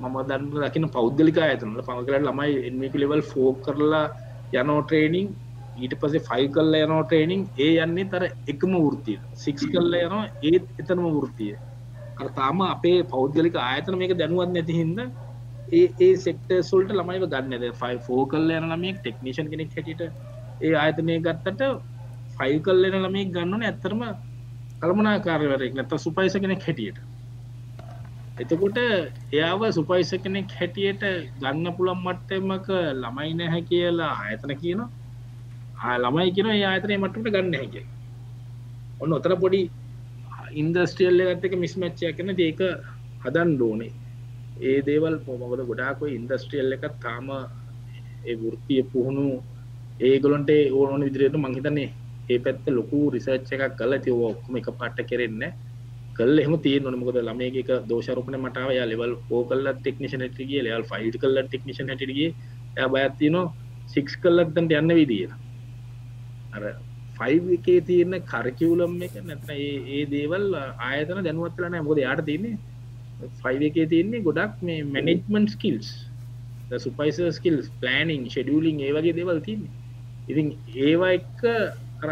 මම දන්න දකින පෞද්ගලික ඇතනල පමකරට ළමයි එන්මිකු ලෙවල් ෆෝ කරලා යනෝ ට්‍රේනිං ඊට පසේ ෆයි කල්ල යනෝ ට්‍රේනිං ඒ යන්නේ තර එකම වෘතිය සික්ස් කල්ල යනවා ඒත් එතනම වෘතිය තාම අපේ පෞද්ගලික ආයතන මේක දැනුවත් නැති හින්ද ඒ ඒ සෙක්ට සුල්ට ළමයිව ගන්නද ෆයි ෆෝ කල්ල යන ළමෙක් ටෙක්නිෂන් කෙනෙක් හැටිට ඒ ආයතනය ගත්තට ෆයිල් කල්ලෙන ළමේ ගන්නන ඇත්තරම කළමනා කාරවරෙක් නැත සුපයිස කෙනෙක් හැටියට. එතකොට එයාව සුපයිස කෙනෙක් හැටියට ගන්න පුළන් මට්ටමක ළමයි නැහැ කියලා ආයතන කියන ළමයි කියන ආයතනය මටට ගන්න හැකිය ඔන්න ඔතර පොඩි ඉන්දස්ට්‍රියල්ල ගත්තක මිස්මච්චය කන ඒක හදන් ඩෝනේ ඒ දේවල් පොමකද ගොඩාක ඉන්දස්ට්‍රියල් එක තාම ඒ වෘතිය පුහුණු ඒගොලන්ට ඕන විදිරයට මංහිතන්නේ ඒ පැත්ත ලොකු රිසර්ච් එකක් කල ති ඔක්ම එක පට්ට කරෙන්න කල් එම තිය නොනමකද ළමයක දෝෂරපන මටාව යා ලෙවල් ෝ කල්ල ටෙක්නිෂන ටගේ ලෙවල් ෆයිල් කල්ල ටෙක්නිෂන ටගේ ය බයත්තින සික්ස් කල්ලක්තන්ට යන්න විදිිය අර ෆයි් එකේ තියෙන කරකිවුලම් එක නැත්න ඒ දේවල් ආයතන දැනුවත්ලන මොද යාට තියන්නේ ෆයිව එකේ තියන්නේ ගොඩක් මේ මැනෙජ්මන්් ස්කිල්ස් සුපයිස ස්කිල්ස් පලනිින් ෂෙඩියලින් ඒ වගේ දේවල් තින්නේ ඉතින් ඒවා එක්ක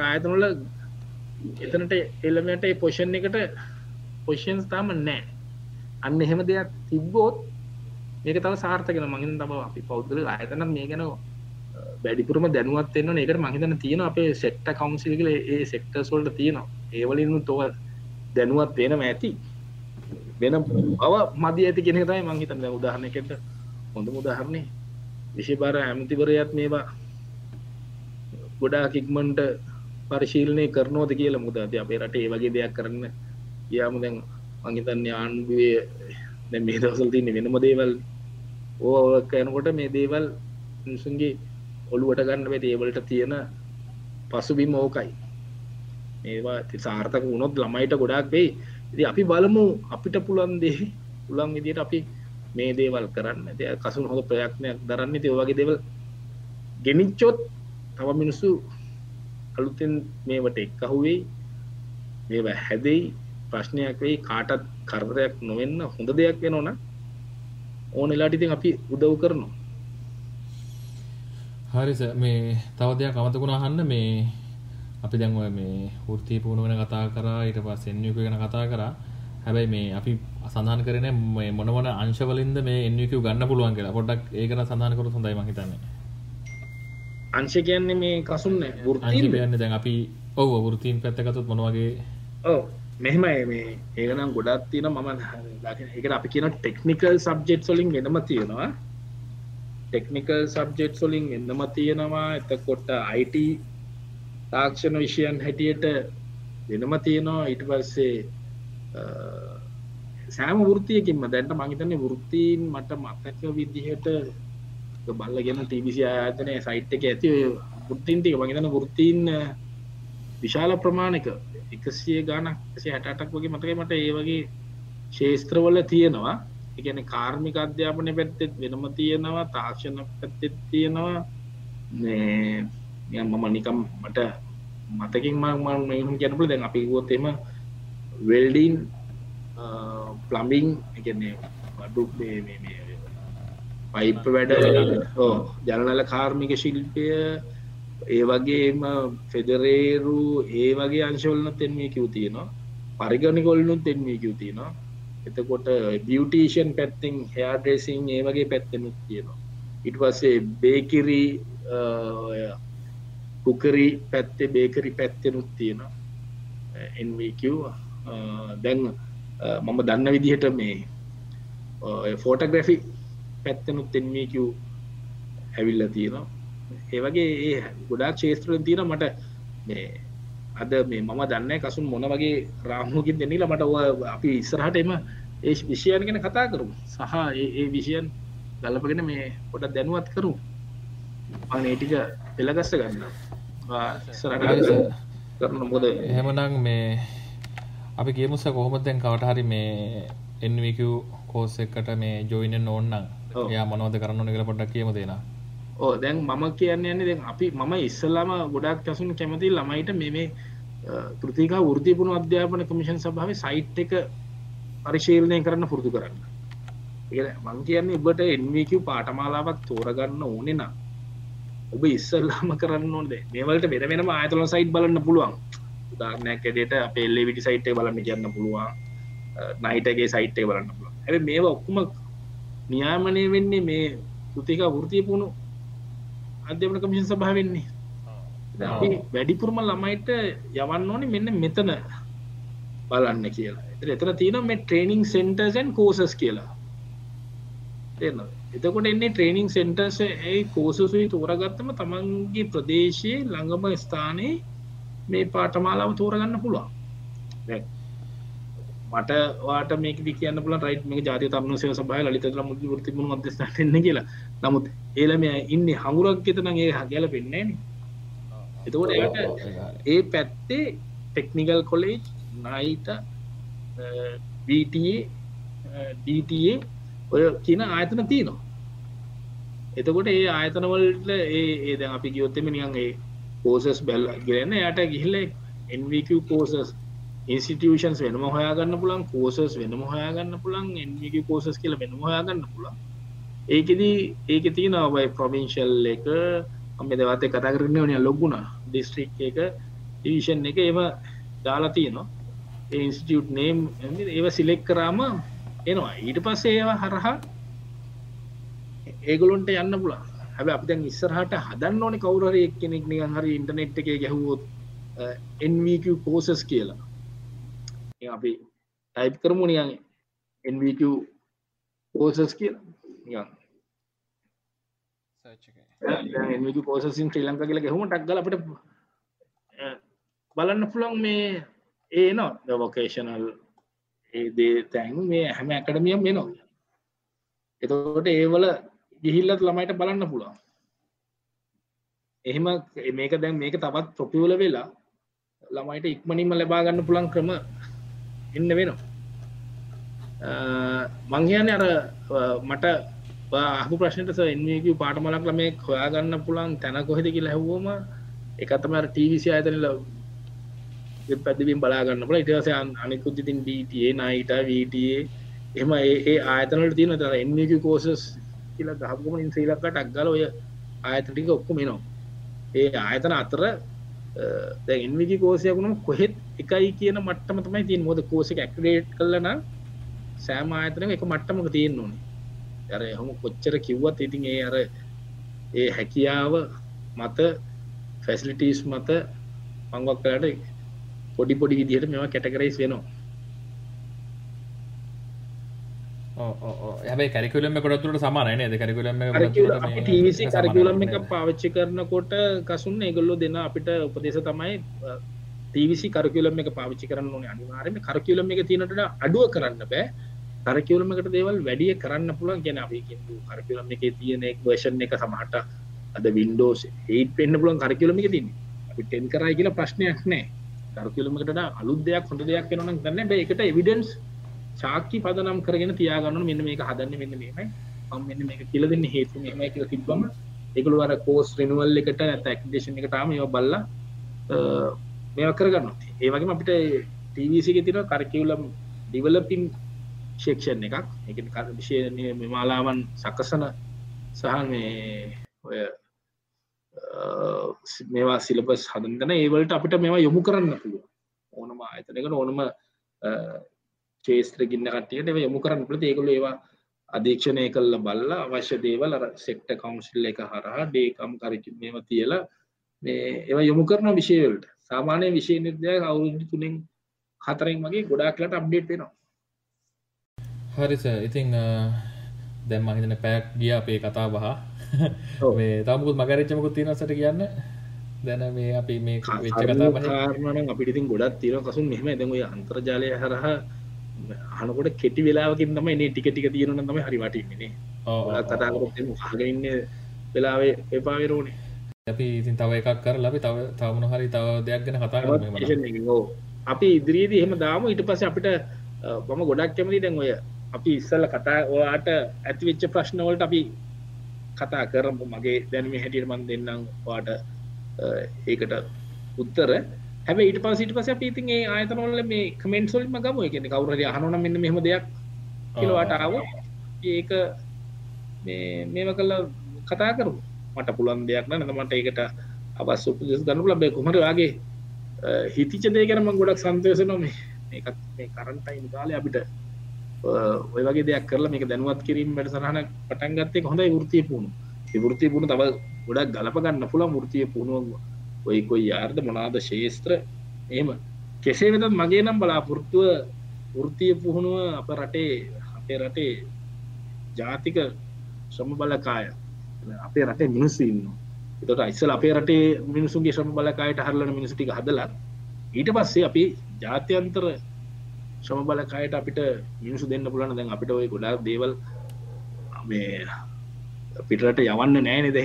ආයතනොල එතනට එල්ලමට පොෂන් එකට පොෂන්ස් තාම නෑ අන්න එහෙම දෙයක් තිබ්බෝත් මේක තව සාර්ථකෙන මගින් තම අපි පෞද්ගල ආයතන මේ ගැන බැඩිපුරම දැනුවත්වන්න එකට මහිතන තියෙන අපේ සෙට්ට කවන්සිල්ල ඒ සෙක්ට සොල්ට තියෙනවා. ඒවලින් තොව දැනුවත් වෙනම ඇති. වෙන බව මද ඇති කෙනෙ තයි මංහිතන්න උදාහරණයකට හොඳ මුදාහරණය විශෂභාර ඇමතිවරයත් මේවා ගොඩා කික්මන්ට පරිශීලනය කරනෝද කියල මුදද අපේ රට ඒ වගේ දෙයක් කරන්න යාම දැන් මංහිතන්න ආණ්ඩුවේ දැ මේ දවසල් තින්න වෙනම දේවල් ඕ කයනකොට මේ දේවල් නිසුන්ගේ ඔළුවට ගන්න වෙ ඒවලට තියෙන පසුබිම් ඕකයි. මේවා සාර්ථක වුණොත් ළමයිට ගොඩක් වෙයි. ඉති අපි බලමු අපිට පුළන් දේ පුළන් විදියට අපි මේ දේවල් කරන්න. ය කසුන් හොඳ ප්‍රයක්නයක් දරන්න. ති වගේ දෙවල් ගෙනිච්චොත් තව මිනිස්සු අලුතෙන් මේවට එක්කහුවෙයි මේ හැදෙයි ප්‍රශ්නයක් වෙයි කාටත් කරදරයක් නොවෙන්න හොඳ දෙයක් වෙන ඕන ඕනෙලාට ඉතින් අපි උදව් කරනවා. හරිස මේ තව දෙයක් අමතකුණ අහන්න. මේ අපි දැන්ව මේ ෘති පුුණ වෙන කතා කරා ඊට පස් එන්නක ගැන කතා කරා. හැබැයි මේ අපි සඳහන් කරන මොනවන අංශවලින්ද මේ එන්නකව ගන්න පුළුවන් කියලා. පොඩක් ඒකන සඳහන කරු හොඳයි මහිතන්න අංශ කියන්නේ මේ කසුන්න යන්න දැන් අපි ඔව වෘතීන් පැත්තකතුත් මොනවගේ ඕ මෙහෙමයි මේ. ඒකනම් ගොඩත් තියෙන මම එක අපි කියන ටෙක්නිකල් සබ්ජෙට් සොලින් වෙනම තියෙනවා ටෙක්නිකල් සබ්ජෙට් සොලින් එන්නම තියෙනවා. එතකොට අයිට තාක්ෂණ විෂයන් හැටියට වෙනම තියෙනවා. ඊට පස්සේ සෑම වෘතියකින්ම දැන්ට මහිතන්නේ වෘත්තීන් මට මතක විදිහට බල්ල ගෙන තිබිසි ආයතනය සයිට් එක ඇති වෘත්තින්ටික මහිතන වෘත්තීන් විශාල ප්‍රමාණක. එකසිය ගානක් සේ හැටක් වගේ මතක මට ඒ වගේ ශේස්ත්‍රවල තියෙනවා. එකන කාර්මික අධ්‍යාපනය පැත්තෙත් වෙනම තියෙනවා තාක්ෂණ පැත්තෙත් තියෙනවා. මම නිකම් මට මතකින් ම ගැනපල දැන් අපි ගොත් එම වෙල්ඩීන් ප්ලම්බිං එකන්නේ වඩු පයිප් වැඩ ඕ ජනනල කාර්මික ශිල්පය ඒ වගේම ෆෙදරේරු ඒ වගේ අංශවලන තෙන්මේ කිව් තියෙනවා. පරිගණිකොල්නුත් තෙන්මේ කිව් තියෙනවා එතකොට බියටීෂන් පැත්තිං හයාඩ්‍රෙසිං ඒ වගේ පැත්තෙනුත් තියෙනවා. ඉට පස්සේ බේකිරි කුකරි පැත්තේ බේකරි පැත්තෙනුත් තියෙනවා. එන්වQ දැන් මම දන්න විදිහට මේ ෆෝටග්‍රැෆි පැත්තනුත් එන්වQ ඇවිල්ල තියෙනවා. ඒ වගේ ඒ ගොඩාක් ශේත්‍රයෙන් තියෙන මට මේ අද මේ මම දන්න කසුන් මොන වගේ රාමුවකින් දෙන්නලා මට අපි ඉස්සරහට එම ඒ විෂයන් ගැන කතා කරු සහ ඒ විෂයන් ගලපගෙන මේ පොට දැනුවත් කරු අනේටික පෙළගස්ස ගන්න. කරන මොද එහෙමනං මේ අපි කියමුස කොහොමදැන් කවට හරි මේ එන්වක කෝස එකට මේ ජොයින ඕන්නම් එයා මොනවද කරන්න නිකල පොඩක් කියම දෙෙන දැන් මම කියන්න යන්නේ දැන් අපි මම ඉස්සල්ලාම ගොඩක් ඇසුන් කැමති ළමයිට මේ කෘතිකා වෘතිපුුණු අධ්‍යාපන කමිෂන් සභාව සයිට් එක පරිශීලනය කරන්න පුරුදු කරන්න. මං කියන්නේ ඔබට එන්වක පාටමාලාවක් තෝරගන්න ඕනෙ නම් ඔබ ඉස්සල්ලාම කරන්න ඕොද මේවලට වෙන වෙනම ආතල සයිට් බලන්න පුළුවන්. උදාරණයක් ඇඩට අපේල්ලෙ විටි සයිට්ේ බලන්න කියන්න පුළුවන්. නයිටගේ සයිට්ේ බලන්න පුළුවන්. ඇ මේවා ඔක්කුම නියාමනය වෙන්නේ මේ කෘතික වෘතිය පුුණු අධ්‍යපන කමිෂන් සභා වෙන්නේ. අපි වැඩිපුරම ළමයිට යවන්න ඕනේ මෙන්න මෙතන බලන්න කියලා. එතර එතර තියෙන මේ ට්‍රේනිං සෙන්ටර්සන් කෝසස් කියලා. එනවා එතකොට එන්නේ ට්‍රේනිං සෙන්ටර්ස් ඒ කෝසසුයි තෝරගත්තම තමන්ගේ ප්‍රදේශයේ ළඟම ස්ථානයේ මේ පාටමාලාව තෝරගන්න පුළුවන් මට වාට මේක කියන්න පුල රයිට් මේ ජාති තම සය සබහ ලලිතල මුද ෘතිම මදස්ථන්න කියලා. නමුත් ඒලම ඉන්න හඟුරක් එතන ඒ හගැල පෙන්නේ එතකොට ඒට ඒ පැත්තේ ටෙක්නිකල් කොලේජ් නයිට DTA ඔය කියන ආයතන තියනවා. එතකොට ඒ ආයතනවලට ඒ ඒද අපි ගියොත්තම නියන්ගේ කෝසස් බැල් ගරන්න යට ගිහිල්ල NVQ කෝසස් ඉන්ස්ටිටියෂන්ස් වෙනම හොයාගන්න පුළන් කෝසස් වෙනම හොයාගන්න පුළන් NVQ කෝසස් කියල වෙනම හොයාගන්න පුළන් ඒකෙදී ඒක තියෙන ඔබයි ප්‍රමිංශල් එක අම දවතේ කතා කරන්න ඕනය ලොගුණ. ඩිස්ට්‍රික් එක ඩිවිෂන් එක ඒම දාලා තියෙනවා. ඉන්ස්ටියුට් නේම් ඒව සිලෙක් කරාම එනවා. ඊට පස්සේ ඒවා හරහා ඒගොලොන්ට යන්න පුලා හැබ අපි දැන් ඉස්සරහට හදන්න ඕන කවුරර එක් කෙනෙක් නිගන් හරි ඉන්ටනෙට් එක ගැහුවොත් NVQ කෝසස් කියලා. අපි ටයිප් කරමු නියන් NVQ කෝසස් කියලා. නිගන් පෝසින් ශ්‍රී ලංකා කියලා ගැහුම ටක්ගල අපට බලන්න පුළන් මේ ඒ නවා වොකේෂනල් ඒ දේ තැන් මේ හැම ඇකඩමියම් වෙනවා එතකොට ඒවල ගිහිල්ලත් ළමයිට බලන්න පුළුවන්. එහෙම මේක දැන් මේක තවත් ප්‍රොපියුල වෙලා ළමයිට ඉක්මනින්ම ලබාගන්න පුළන් ක්‍රම එන්න වෙනවා. මංහයන අර මට අහු ප්‍රශ්නට එන්ක පාටමලක් ළමේ හොයාගන්න පුළන් තැන කොහෙද කියලා හැවෝම එකතම ටීවිසි අයතනල පැදිවිම් බලාගන්න පුළ ඉටස අනිකුද්දිතින් ඩටේ නයිට වීටේ එම ඒ ආයතනට තියන තර එන්ක කෝසස් කියලා ගහපුම ශ්‍රී ලක්කට අක්ගල ඔය ආයතටික ඔක්කොම නවා ඒ ආයතන අතර දැන්විදි කෝසයකුණු කොහෙත් එකයි කියන මට්ටම තමයි තින් මොද කෝසක ඇක්ඩේට් කලන සෑම ආයතන එක මට්ටමක තියෙන් ඕනේ. ඇර හොම කොච්චර කිව්වත් ඉතින් ඒ අර ඒ හැකියාව මත ෆැසිලිටස් මත පංවක් කලට පොඩි පොඩි විදිහට මෙවා කැටකරයිස් වෙනවා. හැබයි කැරිකුලම කොටතුරට සමානය ද කැරිකුලම ටීවිසි කරකුලම් එක පාවිච්චි කරනකොට කසුන් ඒගොල්ලො දෙන්න අපිට උපදේශ තමයි ටීවිසි කරකුලම් එක පාවිච්චි කරන්න ඕන අනිවාරම කරකුලම් එක තියනට අඩුව කරන්න බෑ. කරකියලමකට දේවල් වැඩිය කරන්න පුළුවන් ගැන අපිකින් කරකුලම් එක තියෙන එක් වර්ෂන් එක සමහට අද වින්ඩෝස් ඒත් පෙන්න්න පුලන් කරකිලම එක තින්න අපි ටෙන් කරයි කියලා ප්‍රශ්නයක් නෑ. කරකිලමකට අලුත් දෙයක් හොඳ දෙයක් වෙනන ගන්න බෑ. එකට එවිඩන්ස් ශාක්කි පදනම් කරගෙන තියාගන්න මෙන්න මේක හදන්න මෙන්න මේමයි මම මෙන්න මේක කියලා දෙන්න හේතු මෙහෙමයි කියලා තිබ්බම ඒගොල්ලෝ අර කෝස් රිනුවල් එකට නැත්නම් ඇක්ටිවේෂන් එකට ආම ඒවා බලලා මේවා කරගන්නවා. ඒ වගේම අපිට TVC එකේ තියෙන කරිකියුලම් ඩෙවලොපින් සෙක්ෂන් එකක්. ඒ කියන්නේ විෂය මාලාවන් සකසන සහ මේ ඔය මේවා සිලබස් හදන්තන ඒවලට අපිට මේවා යොමු කරන්න පුළුව ඕනම ආයතනක ඕනම චේස්ත්‍ර ගින්න කටියට යොමු කරන්න පුළ ඒකුල ඒවා අධීක්ෂණය කල්ල බල්ල අවශ්‍ය දේවල් සෙක්ට කවුන්සිල් එක හරහා ඩේකම් කරච මේම තියලා මේ ඒව යොමු කරන විෂයවලට සාමානය විශෂය නිර්දය අවුරුදු තුනෙන් හතරෙන් වගේ ගොඩාක්ලට අප්ඩේට් වෙනවා. හරිස ඉතිං දැම් මහිතන පැක් ගිය අපේ කතා බහ මේ තමුත් මගරච්චමකුත් තියෙනසට කියන්න? දැන මේ අපි මේ වෙච්ච කතා කාරණන අපිට ඉතින් ගොඩත් තියෙන කසුන් මෙහම ඇදඟ අන්තර්ජාලය හරහා හනකොට කෙටි වෙලාවකින් තම එන්නේ ටික ටික තියෙන තම හරි වටින්නේ කතාකරත් හගඉන්න වෙලාවේ එපාවිරෝනේ අපි ඉතින් තව එකක් කර ලබි තව තවමන හරි තව දෙයක් ගැන කතා අපි ඉදිරියේදී එහෙම දාම. ඊට පස්සේ අපිට මම ගොඩක් කැමති දැන් ඔය අපි ඉස්සල්ල කතා ඔයාට ඇතිවෙච්ච ප්‍රශ්නවලට අපි කතා කරමු. මගේ දැනම හැටියට මන් දෙන්නම් වාට ඒකට උත්තර හැබ ඊට පසිට පස පිතින් ඒ ආයතනොල්ල මේ කමෙන්ට් සොල්ම ගම එකන කවුර අහනන මෙන්න මෙහම දෙයක් කියලවාට ආව ඒක මේම කල්ල කතා කරු මට පුළන් දෙයක් නන මට ඒකට අවස් උපදෙස් ගනු ලබේ කුමර වගේ හිතිච දේ කරම ගොඩක් සන්තයස නොමේ ඒකත් මේ කරන්ටයින් කාලය අපිට ඔය වගේ දෙයක් කරලා මේක දැනුවත් කිරීම වැඩසටහන පටන් ගත්තේ හොඳයි වෘත්තීය පුහුණු. ඒ වෘත්තීය පුහුණු තව ගොඩක් ගලප ගන්න පුළුවන් වෘත්තීය පුහුණුව ඔය කොයි යාර්ද මොනවාද ශේස්ත්‍ර? එහෙම. කෙසේ වෙතත් මගේ නම් බලාපොරොත්තුව වෘත්තීය පුහුණුව අප රටේ අපේ රටේ ජාතික ශ්‍රම බලකාය අපේ රටේ මිනිස්සු ඉන්නවා. එතකොට ඉස්සෙල්ලා අපේ රටේ මිනිසුන්ගේ ශ්‍රම බලකායට හරලන මිනිස්සු ටික හදලා ඊට පස්සේ අපි ජාත්‍යන්තර ශ්‍රම බලකායට අපිට මිනිසු දෙන්න පුලන දැන් අපිට ඔය ගොඩක් දේවල් මේ පිටට යවන්න නෑනෙද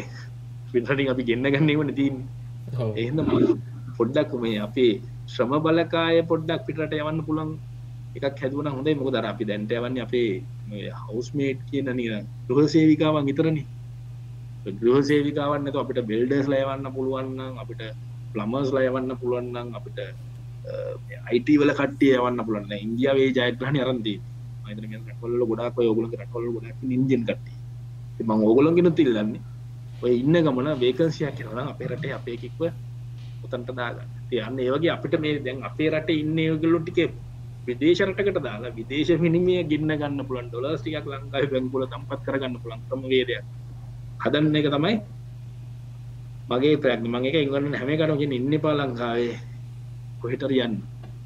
පිටට අපි ගෙන්න්න ගන්නවන තින් එහම පොඩ්ඩක් මේ අපේ ශ්‍රම බලකාය පොඩ්ඩක් පිටට යවන්න පුළන් එකක් හැදුවන හොඳයි. මොක දර අපි දැන්ට යවන්න අපේ හවස්මේට් කියන නිර ගෘහ සේවිකාවන් විතරනි ගෘහ සේවිකාවන්න අපිට බෙල්ඩස් ලයවන්න පුළුවන්න අපිට ප්ලමර්ස් ලයවන්න පුළුවන්නම් අපිට අයිටවල කට්ටිය යවන්න පුලන්න ඉන්දියාවේ ජයග්‍රහණ අරන්දී රටවල්ල ගොඩක් ඔයගල රටවල් ගොඩක් ඉන්දියන් කට්ටි මං ඕගොලන්ගෙන තිල්ලන්නේ ඔය ඉන්න ගමන වේකන්සියක් කරන අපේ රටේ අපේකික්ව උතන්ට දාගන්න. තියන්න ඒවගේ අපිට මේ දැන් අපේ රට ඉන්න යගලු ටික විදේශරටකට දාලා විදේශ මිනිමිය ගන්න ගන්න පුළන් ඩොලස් ටිකක් ලංකායි බැංගුල තම්පත් කරගන්න පුළන් ක්‍රම වේදයක්. හදන්න එක තමයි මගේ ප්‍රැග් මගේ ඉගන්න හැම කරගෙන ඉන්න පා ලංකාවේ. කොහෙටර යන්න.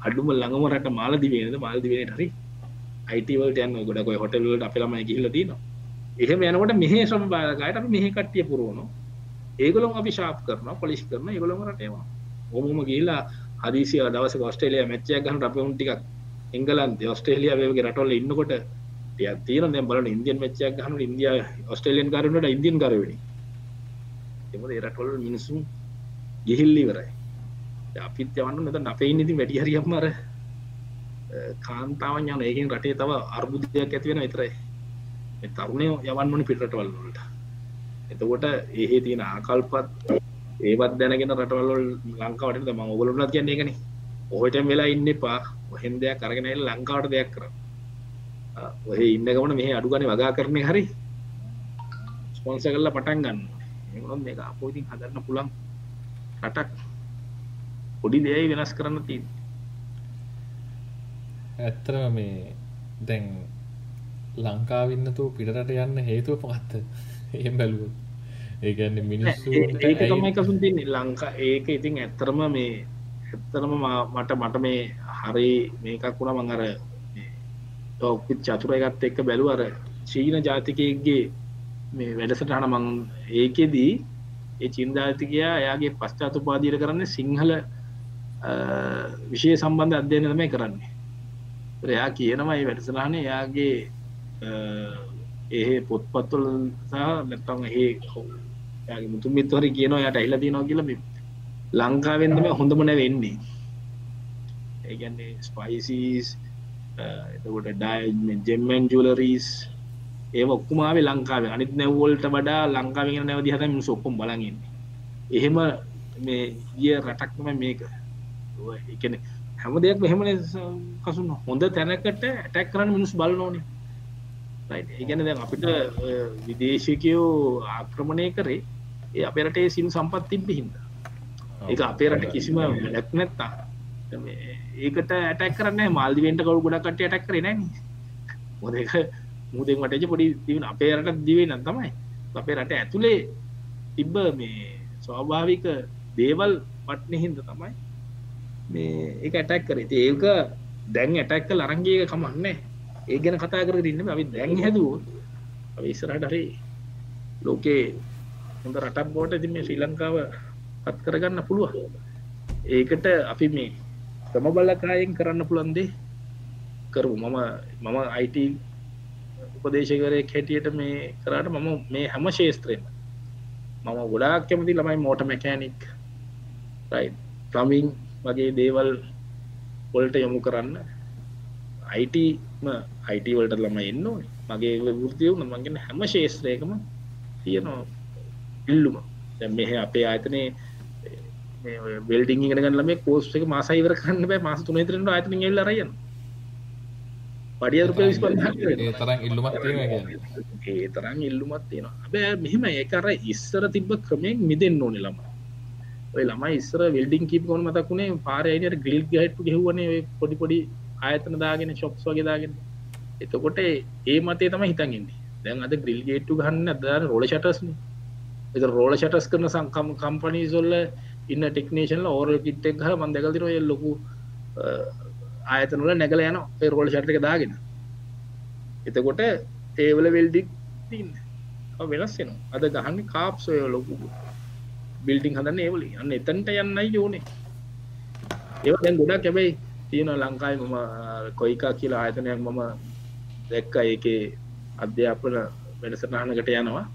අඩුම ළඟම රට මාලදිවේද මාල්දිවෙන හරි අයිටවල්ට යන්න. ගොඩක් හොටල්ලට අපලම ගිහිල තිනවා එහෙම යනකොට මෙහ සම බාලකායට මෙහ කට්ටිය පුරුවුණු ඒගොලොම අපි ශාප් කරන පොලිස් කරන ඒගොළොම රටේවා ඔමුම ගිල්ලා හදිසිය දවස ඔස්ට්‍රේලිය මෙච්චය ගහන් රපවුන් ටික් එංගලන් ඔස්ට්‍රේලිය වගේ රටොල්ල ඉන්නකොට තියන බල ඉන්දියන් මෙච්චයක් ගහනු ඉන්දිය ඔස්ට්‍රේලියන් කරනට ඉන්දියන් කරවනි එම රටොල් මිනිසුම් ගිහිල්ලිවරයි අපිත් යවන්න මෙත අපේ ඉන්නති වැඩි හරියම් මර කාන්තාවන් යන ඒකින් රටේ තව අර්බුදයක් ඇතිවෙන විතරයි. තරුණය යවන්න ඕනි පිටරටවල් වලට. එතකොට ඒහේ තියෙන ආකල්පත් ඒවත් දැනගෙන රටවල් ලංකාවට ම ඔගලුනත් කියන්න එකන ඔහට වෙලා ඉන්න එපා. ඔහෙන් දෙයක් කරගෙන ලංකාවට දෙයක් කර ඔහ ඉන්න ගමන මේ අඩුගන වගා කරනය හරි. ස්පොන්ස කරලා පටන් ගන්න එමනම් මේ අපෝතින් හදරන්න පුළන් රටක්. පොඩි දෙයයි වෙනස් කරන්න තින් ඇත්තරම මේ දැන් ලංකාවින්නතු පිටරට යන්න හේතුව පගත්ත එහෙම බැලුව ඒගන්න මිනිස්සු ඒක තමයි කසුන් තින්නේ ලංකා ඒක ඉතින් ඇත්තරම මේ ඇත්තරම මට මට මේ හරි මේකක් වුණ මං අර ටෝක්පිත් චතුරයගත් එක්ක බැලු අර චීන ජාතිකයගේ මේ වැඩසටහන මං ඒකෙදී ඒ චින්දාතිකයා එයාගේ පශ්චාතුපාදීර කරන්න සිංහල විෂය සම්බන්ධ අධ්‍යයන තමයි කරන්නේ. එයා කියනමයි වැඩසලාන එයාගේ ඒ පොත්පත්තුල සහ නැත්තම් ඒ යාගේ මුතු මිත්වරි කියනවා යට ඇහිලා තියෙනවා කියලා ලංකාවෙන්දම හොඳම නැ වෙන්නේ. ඒගන්නේ ස්පයිසිස් එතකොට ඩයි ජෙම්මන් ජුලරීස් ඒ ඔක්කුමාවේ ලංකාවේ අනිත් නැව්වොල්ට වඩා ලංකාවෙන් නැවදි හත මිනිස් ඔක්කොම් බලගන්නේ එහෙම මේ ගිය රටක්ම මේක. එකන හැම දෙයක් මෙහෙමන කසුන්? හොඳ තැනකට ඇටැක් කරන්න මිනිස් බලනෝන. ඒගැන දැන් අපිට විදේශකයෝ ආක්‍රමණය කරේ ඒ අප රටේ සිල් සම්පත් තිබ්බ හින්ද ඒ අපේ රට කිසිම ලැක් නැත්තා ඒකට ඇටක් කරන්න මාල්දිවෙන්ට කවු ගොඩකට ඇටක් කර නැන මොද මුදෙන් වටච පොඩි තිවන අපේ රට දිවේ නම් තමයි. අපේ රට ඇතුළේ තිබ්බ මේ ස්වාභාවික දේවල් පට්න හින්ද තමයි මේ එක ඇටක් කර. ඒක දැන් ඇටැක්ක ලරංගේක කමන්නේ ඒ ගැන කතා කර ඉන්න අපි දැන් හැදුව ඉස්සරට හරි ලෝකේ හොඳ රටක් බෝට ඇති මේ ශ්‍රී ලංකාව පත් කරගන්න පුළුව ඒකට අපි මේ තම බලකායෙන් කරන්න පුළන්දේ කරු මම මම අයිට උපදේශකරය හැටියට මේ කරට මම මේ හැම ශේස්ත්‍රයම මම ගොඩාක් කැමති ළමයි මෝට මැකෑනික් ප්ලමිං වගේ දේවල් වොල්ට යොමු කරන්න. අයිටම අයිට වලට ළම එන්න මගේ වෘතිය වුණ මගෙන හැම ශේත්‍රයකම තියෙනවා ඉල්ලුම. මෙහ අපේ ආයතනයේ වෙල්ඩිං ගෙන ලම කෝස් එක මාසයිවර කන්න බෑ. මාස තුන තරට අතන එල්ල රයන පඩිය රුප තරම් ඉල්ලුමත් ඒ තරම් ඉල්ලුමත් තියෙනවා. බෑ මෙහෙම ඒකර ඉස්සර තිබ්බ ක්‍රමයෙන් මිදෙන් ඕනෙ ළම ඔය ළමයි ඉස්සර වෙල්ඩිං කීප කොන මතකුණේ පාරයට ගිල් ගහට්ටු ගෙහුවනේ පොඩි පොඩි ආයතන දාගෙන ශොක්ස් වගේ දාගෙන එතකොට ඒ මතේ තම හිතන්ගන්නේ දැන් අද ග්‍රිල් ගේට්ටු ගන්න අදර රෝල ෂටස්න එ රෝල ෂටස් කරන සංකම් කම්පනී සොල්ල ඉන්න ටෙක්නේෂන්ල ඕරල් කිට්ටෙක් හර මන්දකල්තිර ඔය ලොකු ආයතනල නැගල යන ඒ රෝල ෂට්ක දාගෙන. එතකොට ඒවල වෙල්ඩික් තින්න වෙනස් වෙන අද ගහන්න කාප්සොය ලොකු බිල්ටිං හදන්න ඒවලි. අන්න එතන්ට යන්නයි යෝනේ ඒව දැන් ගොඩක් කැබැයි තියෙන ලංකායි මම කොයිකා කියලා ආයතනයක් මම දැක්ක ඒකේ අධ්‍යාපන වැඩසටහනකට යනවා.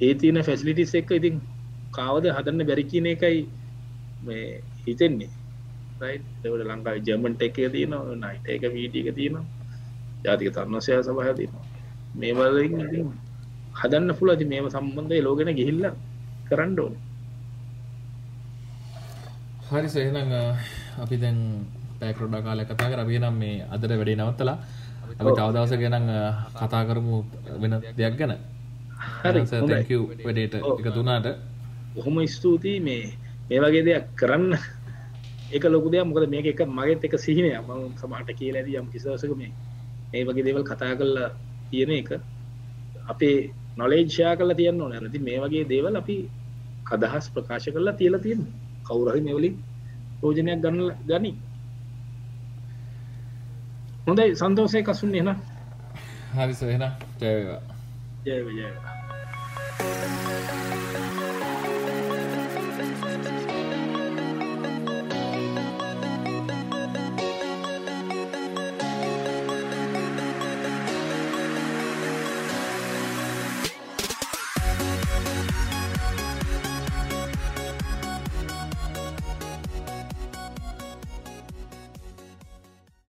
ඒ තියෙන ෆැසිලිටිස් එක්ක ඉතින් කාවද හදන්න බැරි කියන එකයි මේ හිතෙන්නේ. රයිට ලංකායි ජර්මන්ට එක තියෙනවා නයිට එක වීඩියක තියෙනවා ජාතික තර්ණසය සභහ තියෙනවා. මේ වලින් හදන්න පුලති මේම සම්බන්ධය ලෝගෙන ගිහිල්ල කරන්න ඕන. හරි සේනං අපි දැන් පැකරොඩා කාල කතා කර. අපි නම් මේ අදර වැඩේ නවත්තලා අපි තවදවස ගැන කතා කරමු වෙන දෙයක් ගැන. හරි වැඩේට එක තුනාට ඔහොම ස්තුතියි. මේ මේ වගේ දෙයක් කරන්න. එක ලොකු දෙයක්. මොකද මේක එක මගෙත් එක සිහිනය ම සමාට කියලා ඇද යම් කිසිදසක මේ මේ වගේ දේවල් කතා කරලා තියෙන එක අපේ නොලේජ්ෂයා කල තියන්න ඕන. නැති මේ වගේ දේවල් අපි අදහස් ප්‍රකාශ කරලා තියලා තියෙන කවුරහි මෙවලින් රෝජනයක් ගන්න ගනි හොඳයි සන්තෝසය කසුන් එන හරි සහෙන ජයවා ජයවා